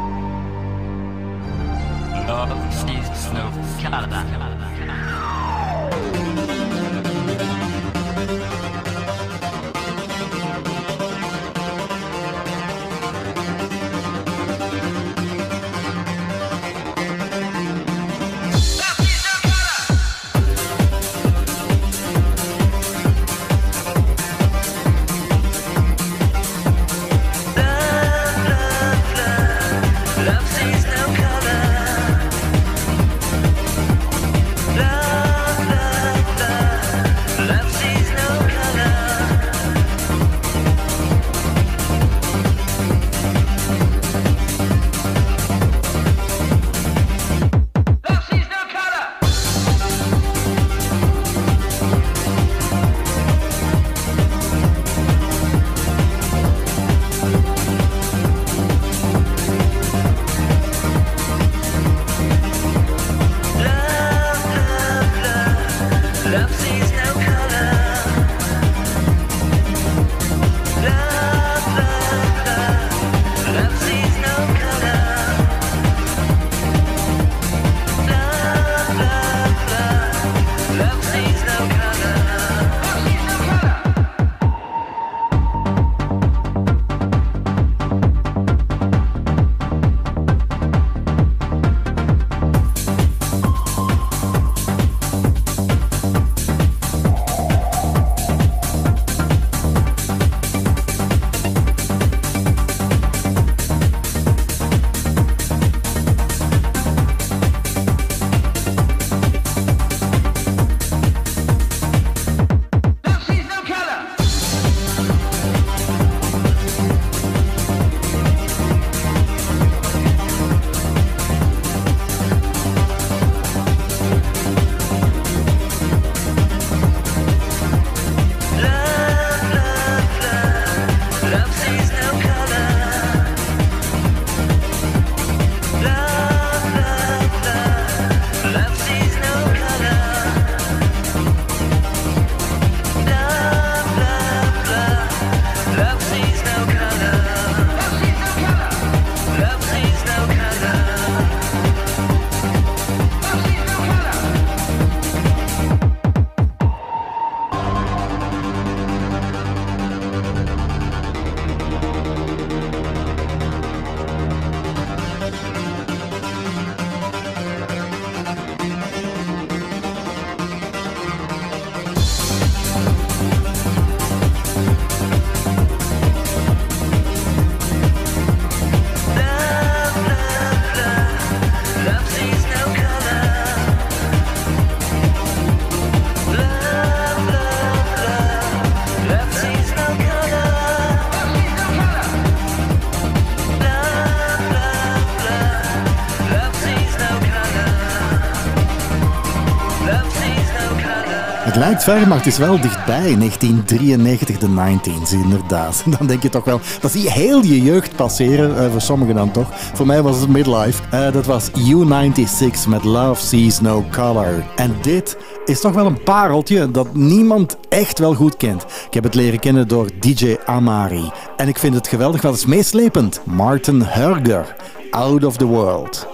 Lijkt ver, is wel dichtbij. 1993, de 19s, inderdaad. Dan denk je toch wel, dat zie je heel je jeugd passeren. eh, voor sommigen dan toch. Voor mij was het midlife. Eh, dat was U96 met Love Sees No Color. En dit is toch wel een pareltje dat niemand echt wel goed kent. Ik heb het leren kennen door DJ Amari. En ik vind het geweldig, wat is meeslepend. Martin Hurger, Out of the World.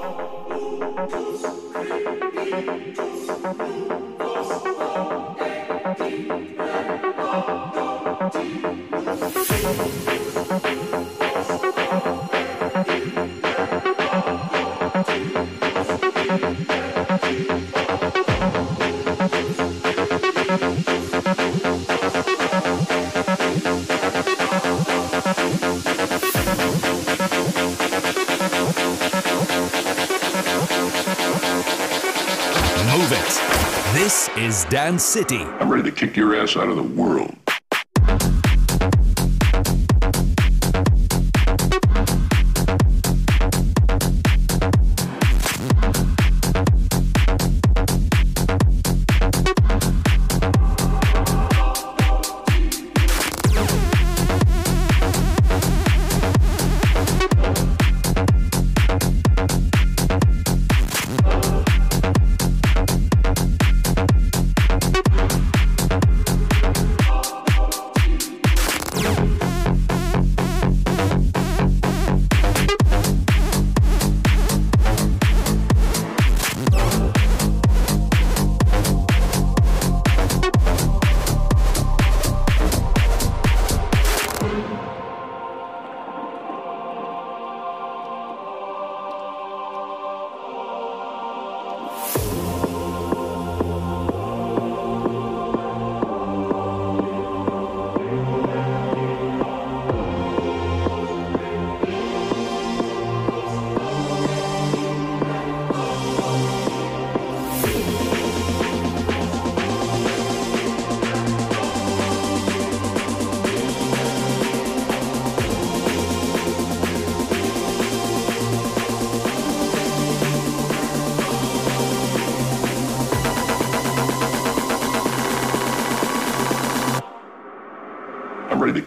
This is Dance City. I'm ready to kick your ass out of the world.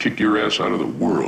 Kick your ass out of the world.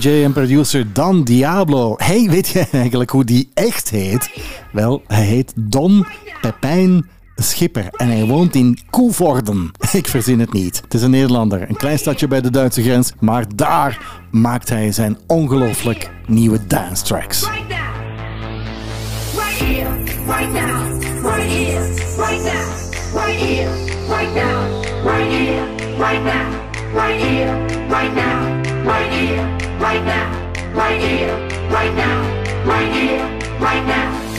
DJ en producer Don Diablo. Hey, weet je eigenlijk hoe die echt heet? Wel, hij heet Don Pepijn Schipper en hij woont in Koevorden. Ik verzin het niet. Het is een Nederlander, een klein stadje bij de Duitse grens, maar daar maakt hij zijn ongelooflijk nieuwe dance tracks. Right here, right now, right here, right now, right here, right now, right here, right now, right here, right now,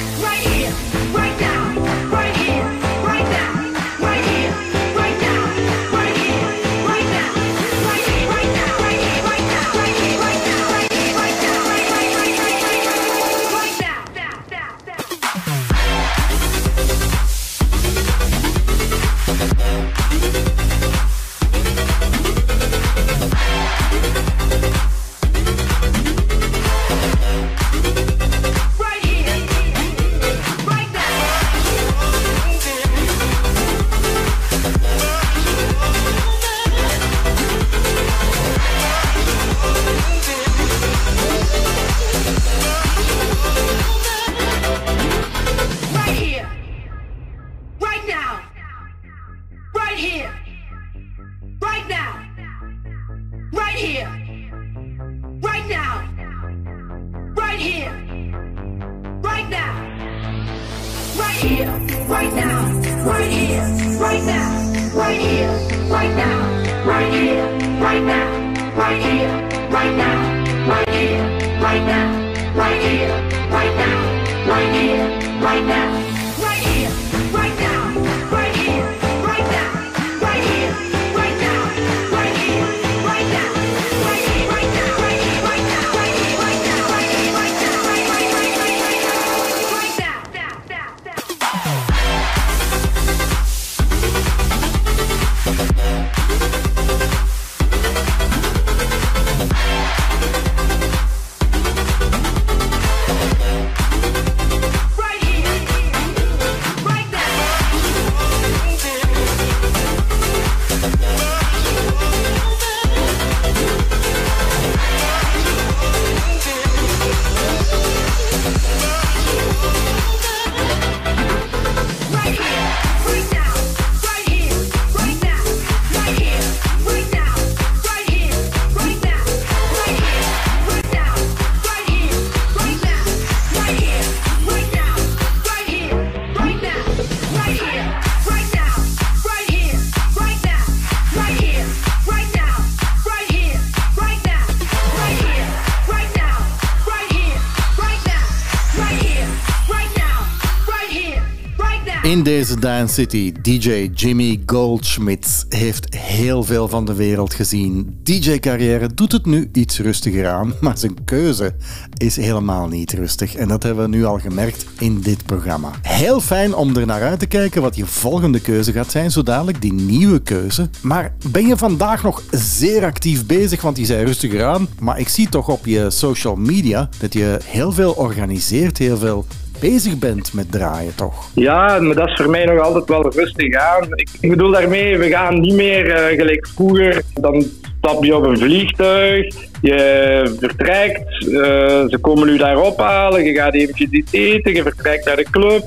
In deze Dance City, DJ Jimmy Goldschmidt heeft heel veel van de wereld gezien. DJ-carrière doet het nu iets rustiger aan, maar zijn keuze is helemaal niet rustig. En dat hebben we nu al gemerkt in dit programma. Heel fijn om er naar uit te kijken wat je volgende keuze gaat zijn, zo dadelijk die nieuwe keuze. Maar ben je vandaag nog zeer actief bezig, want die zijn rustiger aan. Maar ik zie toch op je social media dat je heel veel organiseert, heel veel bezig bent met draaien, toch? Ja, maar dat is voor mij nog altijd wel rustig aan. Ik bedoel daarmee, we gaan niet meer eh, gelijk vroeger. Dan stap je op een vliegtuig, je vertrekt, eh, ze komen u daar ophalen, je gaat eventjes iets eten, je vertrekt naar de club.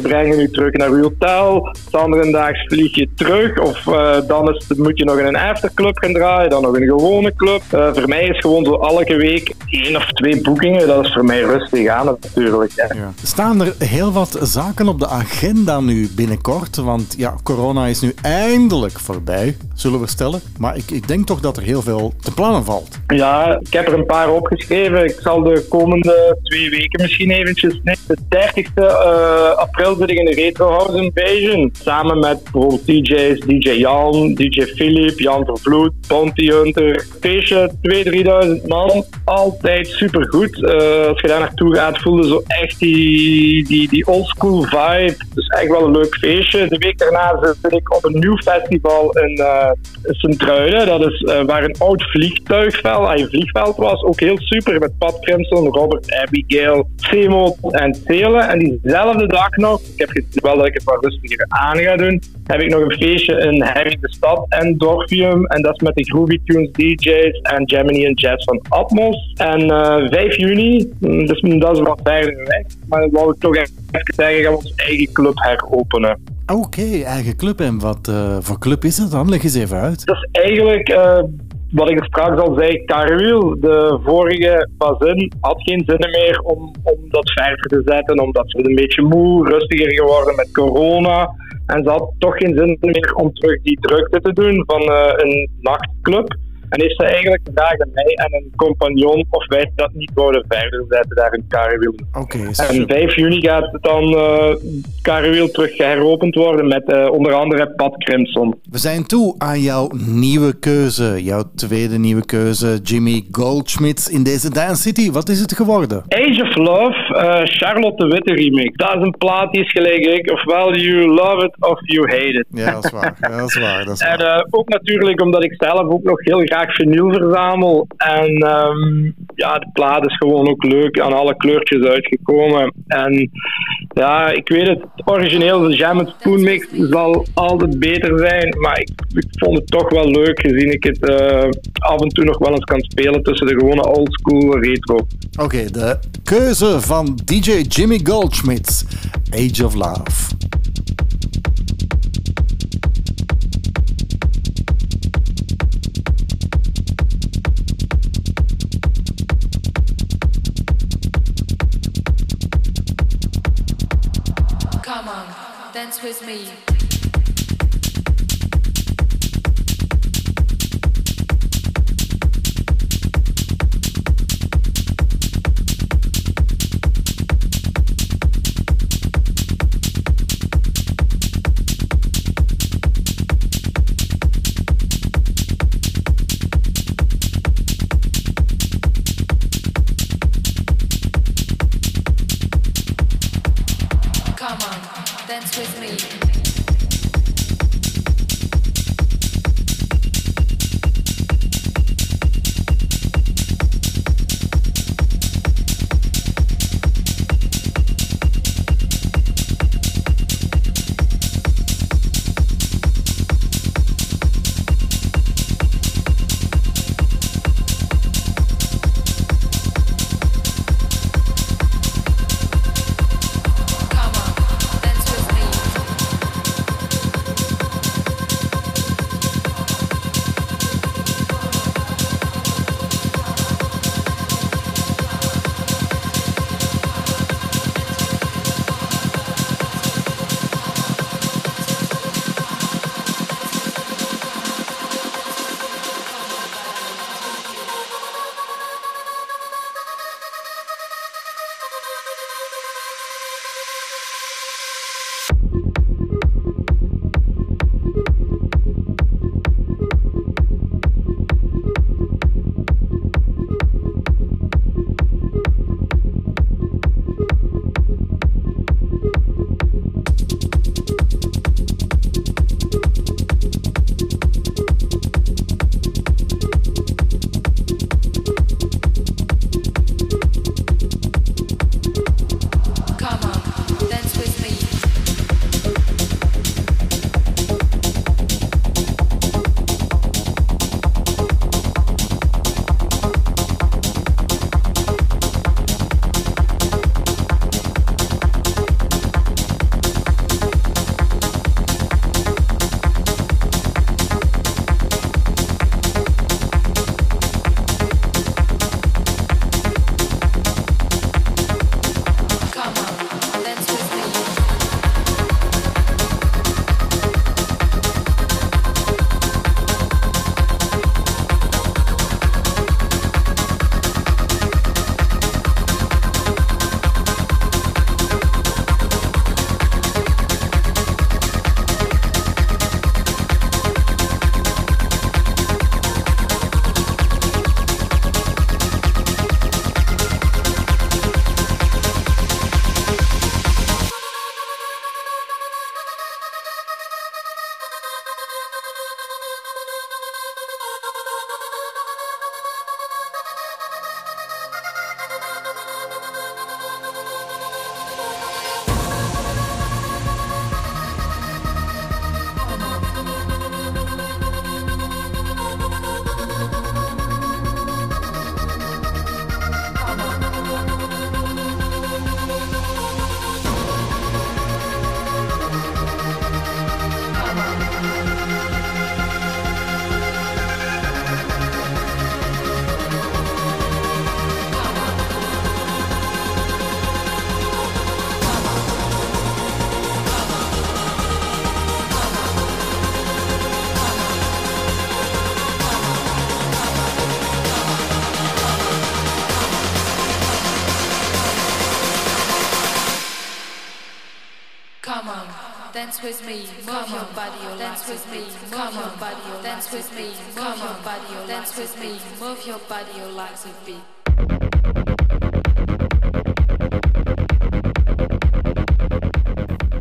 Brengen u terug naar uw hotel. De andere daags vlieg je terug. Of eh, dan is, moet je nog in een afterclub gaan draaien. Dan nog in een gewone club. Eh, voor mij is gewoon zo elke week één of twee boekingen. Dat is voor mij rustig aan natuurlijk. hè. Staan er heel wat zaken op de agenda nu binnenkort? Want ja, corona is nu eindelijk voorbij, zullen we stellen. Maar ik, ik denk toch dat er heel veel te plannen valt. Ja, ik heb er een paar opgeschreven. Ik zal de komende twee weken misschien eventjes... De 30 eh, april zit ik in de Retro House Invasion. Samen met bijvoorbeeld DJ's, DJ Jan, DJ Philip, Jan Vervloed, Bounty Hunter. Feestje 2.000, 3.000 man. Altijd supergoed. Eh als je daar naartoe gaat, voel je zo echt die, die, die oldschool vibe. Dus echt wel een leuk feestje. De week daarna zit ik op een nieuw festival in eh Sint-Truiden. Dat is eh, waar een oud vliegtuigveld, ah, een vliegveld was. Ook heel super met Pat Crimson, Robert Abigail, Semo en Telen. En diezelfde dag nog, ik heb wel dat ik het wat rustiger aan ga doen, heb ik nog een feestje in Harry de Stad en Dorfium. En dat is met de Groovy Tunes DJ's en Gemini en Jazz van Atmos. En eh 5 juni, mm, dus dat is wat verder weg. Maar dat wou ik toch even zeggen, gaan we onze eigen club heropenen. Oké, eigen club. En wat eh, voor club is het dan? Leg eens even uit. Dat is eigenlijk eh, wat ik er straks al zei, Carwiel. De vorige bazin had geen zin meer om, om dat verder te zetten, omdat ze een beetje moe, rustiger geworden met corona. En ze had toch geen zin meer om terug die drukte te doen van eh, een nachtclub. En heeft ze eigenlijk gevraagd aan mij en een compagnon of wij dat niet wouden verder zetten daar in Carwiel. Oké, En 5 juni gaat het dan uh, Carwiel terug heropend worden met eh, onder andere Pat Crimson. We zijn toe aan jouw nieuwe keuze. Jouw tweede nieuwe keuze, Jimmy Goldschmidt in deze Dance City. Wat is het geworden? Age of Love, eh, Charlotte de Witte remix. Dat is een plaat die is gelijk ik. Ofwel you love it of you hate it. Ja, dat is waar. Ja, dat is waar. Dat is En eh, ook natuurlijk omdat ik zelf ook nog heel graag vinyl verzamel. En ehm, ja, de plaat is gewoon ook leuk aan alle kleurtjes uitgekomen. En ja, ik weet het, het origineel, de Jam and Spoon mix zal altijd beter zijn. Maar ik, ik vond het toch wel leuk gezien ik het eh, af en toe nog wel eens kan spelen tussen de gewone oldschool retro. Oké, de keuze van DJ Jimmy Goldschmidt, Age of Love. dance with me.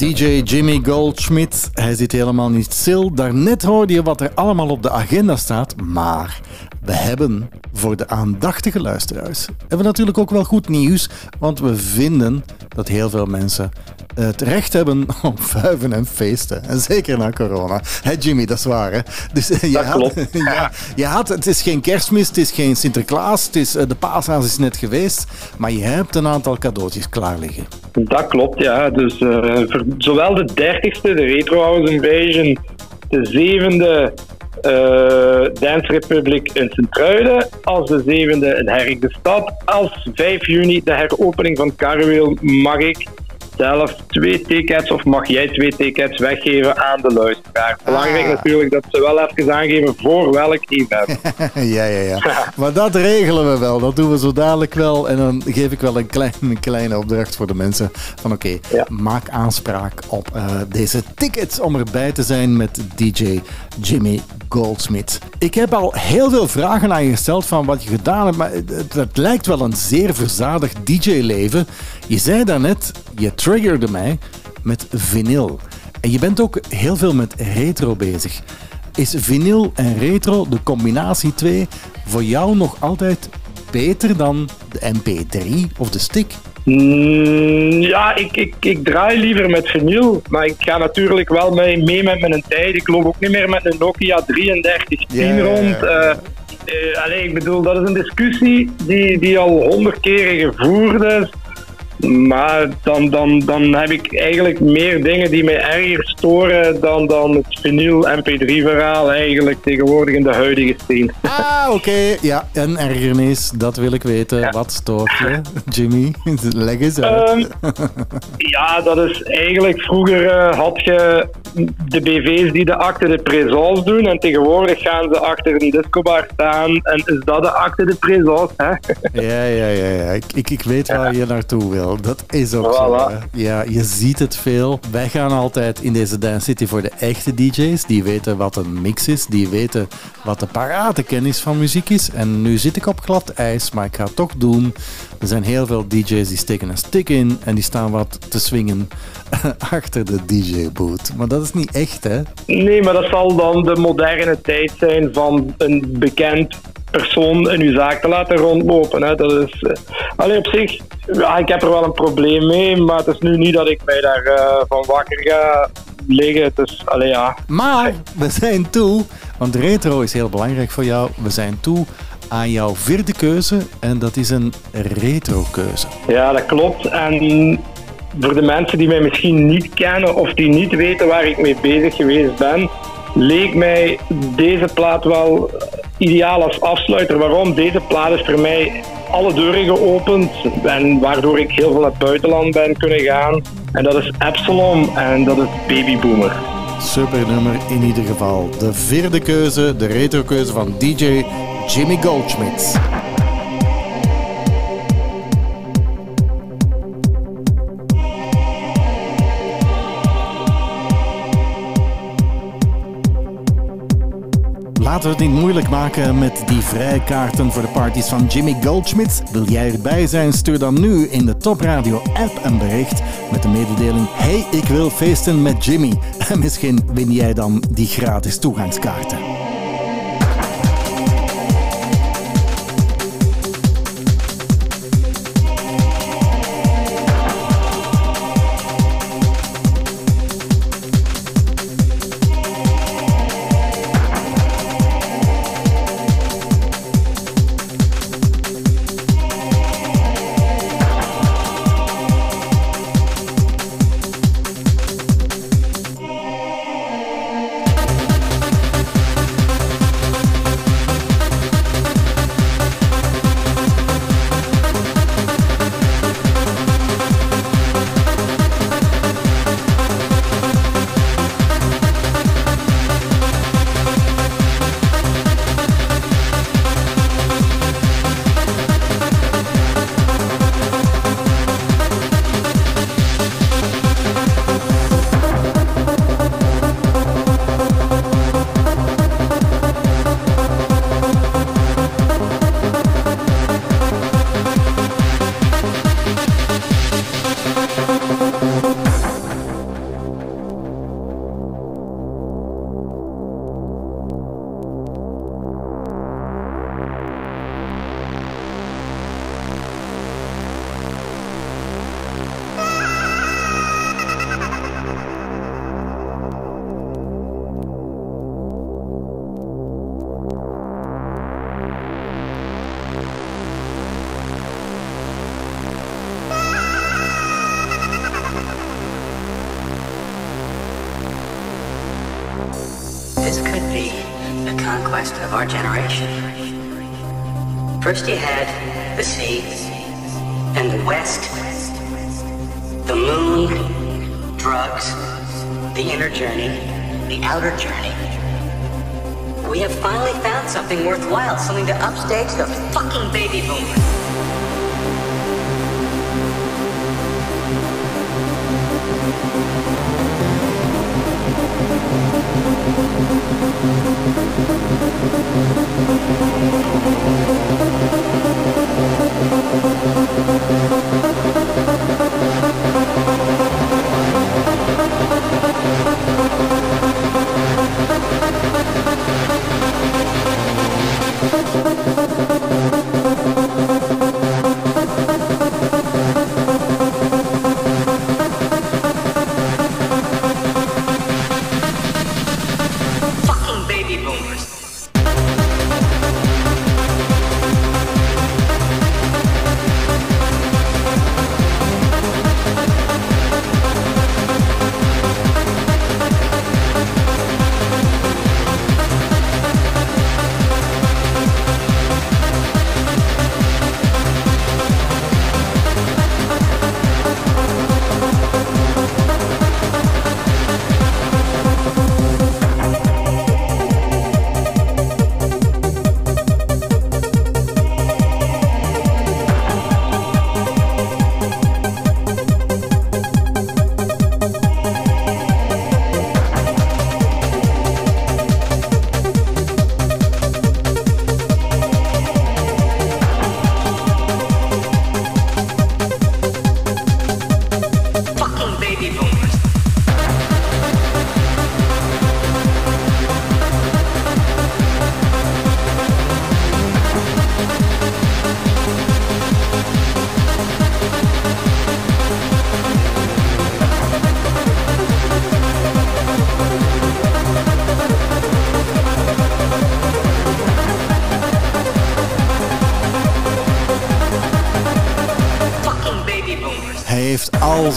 DJ Jimmy Goldschmidt, hij zit helemaal niet stil. Daarnet hoorde je wat er allemaal op de agenda staat, maar we hebben voor de aandachtige luisteraars hebben natuurlijk ook wel goed nieuws, want we vinden dat heel veel mensen het recht hebben op vuiven en feesten. En zeker na corona. Hé Jimmy, dat is waar hè? Dus, eh, je Dat had- klopt. ja, je had, het is geen kerstmis, het is geen Sinterklaas, het is, eh, de paashaas is net geweest, maar je hebt een aantal cadeautjes klaar liggen. Dat klopt, ja. Dus eh, voor zowel de 30ste, de Retro House Invasion, de zevende eh Dance Republic in Sint-Truiden, als de zevende in Herk de Stad, als 5 juni de heropening van Carwheel mag ik zelf twee tickets of mag jij twee tickets weggeven aan de luisteraar. Belangrijk Ah. natuurlijk dat ze wel even aangeven voor welk event. ja, ja, ja. Maar dat regelen we wel. Dat doen we zo dadelijk wel. En dan geef ik wel een, klein, een kleine opdracht voor de mensen. Van oké, maak aanspraak op eh, deze tickets om erbij te zijn met DJ Jimmy Goldsmith. Ik heb al heel veel vragen aan je gesteld van wat je gedaan hebt. Maar het, het lijkt wel een zeer verzadigd DJ-leven. Je zei daarnet, je triggerde mij met vinyl. En je bent ook heel veel met retro bezig. Is vinyl en retro, de combinatie 2, voor jou nog altijd beter dan de MP3 of de stick? Mm, ja, ik, ik, ik draai liever met vinyl, maar ik ga natuurlijk wel mee, mee met mijn tijd. Ik loop ook niet meer met een Nokia 3310 Ja, ja, ja. rond. Allee, ik bedoel, dat is een discussie die, die al honderd keren gevoerd is. Maar dan, dan, dan heb ik eigenlijk meer dingen die mij erger storen dan, dan het vinyl MP3-verhaal eigenlijk tegenwoordig in de huidige scene. Ah, oké. Ja, een ergernis, dat wil ik weten. Wat stoort je, Jimmy? Leg eens uit. Ehm, Ja, dat is eigenlijk vroeger eh, had je de BV's die de acte de présence doen en tegenwoordig gaan ze achter een discobar staan en is dat de acte de présence, hè? Ja, ja, ja, ja. Ik, ik, ik weet waar je naartoe wil. Dat is ook zo. Hè. Ja, je ziet het veel. Wij gaan altijd in deze Dance City voor de echte DJ's. Die weten wat een mix is. Die weten wat de parate kennis van muziek is. En nu zit ik op glad ijs, maar ik ga het toch doen. Er zijn heel veel DJ's die steken een stick in en die staan wat te swingen achter de DJ-boot. Maar dat is niet echt, hè? Nee, maar dat zal dan de moderne tijd zijn van een bekend persoon in uw zaak te laten rondlopen. Hè. Dat is, eh, alleen op zich, ja, ik heb er wel een probleem mee, maar het is nu niet dat ik mij daar eh, van wakker ga liggen. Dus, allee, ja. Maar we zijn toe, want retro is heel belangrijk voor jou. We zijn toe aan jouw vierde keuze en dat is een retro keuze. Ja, dat klopt. En voor de mensen die mij misschien niet kennen of die niet weten waar ik mee bezig geweest ben, leek mij deze plaat wel ideaal als afsluiter. Waarom? Deze plaat is voor mij alle deuren geopend en waardoor ik heel veel naar het buitenland ben kunnen gaan. En dat is Epsilon en dat is Baby Boomer. Super nummer in ieder geval. De vierde keuze, de retro keuze van DJ Jimmy Goldschmidt. Laten we het niet moeilijk maken met die vrijkaarten voor de parties van Jimmy Goldschmidt. Wil jij erbij zijn? Stuur dan nu in de Top Radio app een bericht met de mededeling: Hey, ik wil feesten met Jimmy. En misschien win jij dan die gratis toegangskaarten.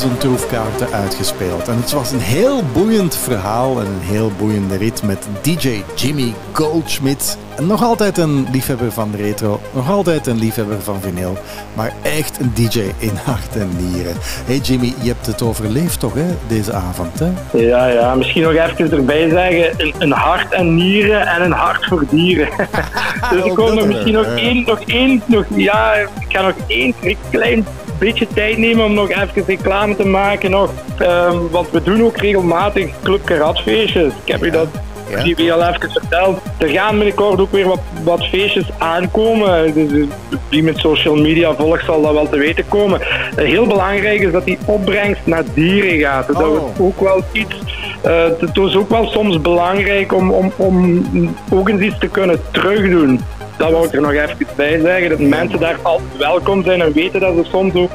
Zijn troefkaarten uitgespeeld. En het was een heel boeiend verhaal en een heel boeiende rit met DJ Jimmy Goldschmidt. En nog altijd een liefhebber van de retro, nog altijd een liefhebber van vinyl, maar echt een DJ in hart en nieren. Hey Jimmy, je hebt het overleefd toch, hè, deze avond? Hè? Ja, ja, misschien nog even erbij zeggen: een, een hart en nieren en een hart voor dieren. dus ik nog er, misschien nog één, nog één, nog, ja, ik ga nog één klein beetje tijd nemen om nog even reclame te maken. Nog. Ehm, want we doen ook regelmatig Club Karatfeestjes. Ik heb u dat Ja. die al even verteld. Er gaan binnenkort ook weer wat, wat feestjes aankomen. Dus eh, wie met social media volgt zal dat wel te weten komen. Eh, heel belangrijk is dat die opbrengst naar dieren gaat. Dat Oh. we ook wel iets... eh, het is ook wel soms belangrijk om, om, om ook eens iets te kunnen terugdoen. Dat wil ik er nog even bij zeggen. Dat mensen daar altijd welkom zijn en weten dat ze soms ook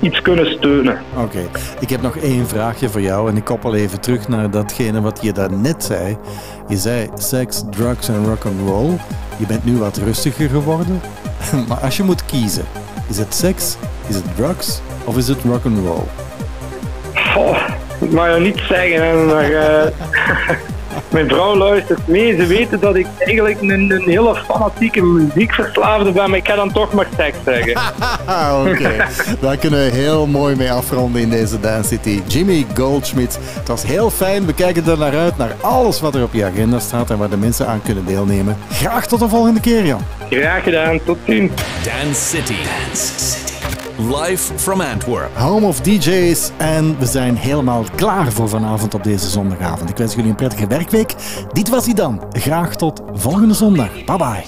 iets kunnen steunen. Oké, ik heb nog één vraagje voor jou en ik koppel even terug naar datgene wat je daarnet zei. Je zei seks, drugs en rock and roll. Je bent nu wat rustiger geworden. maar als je moet kiezen, is het seks, is het drugs of is het rock and roll? Goh, ik mag je niet zeggen, maar eh, mijn vrouw luistert mee. Ze weten dat ik eigenlijk een, een hele fanatieke muziekverslaafde ben, maar ik ga dan toch maar seks zeggen. Oké, daar kunnen we heel mooi mee afronden in deze Dance City. Jimmy Goldschmidt, het was heel fijn. We kijken er naar uit, naar alles wat er op je agenda staat en waar de mensen aan kunnen deelnemen. Graag tot de volgende keer, Jan. Graag gedaan, tot ziens. Dance City. Dance City. Live from Antwerp. Home of DJ's en we zijn helemaal klaar voor vanavond op deze zondagavond. Ik wens jullie een prettige werkweek. Dit was hij dan. Graag tot volgende zondag. Bye bye.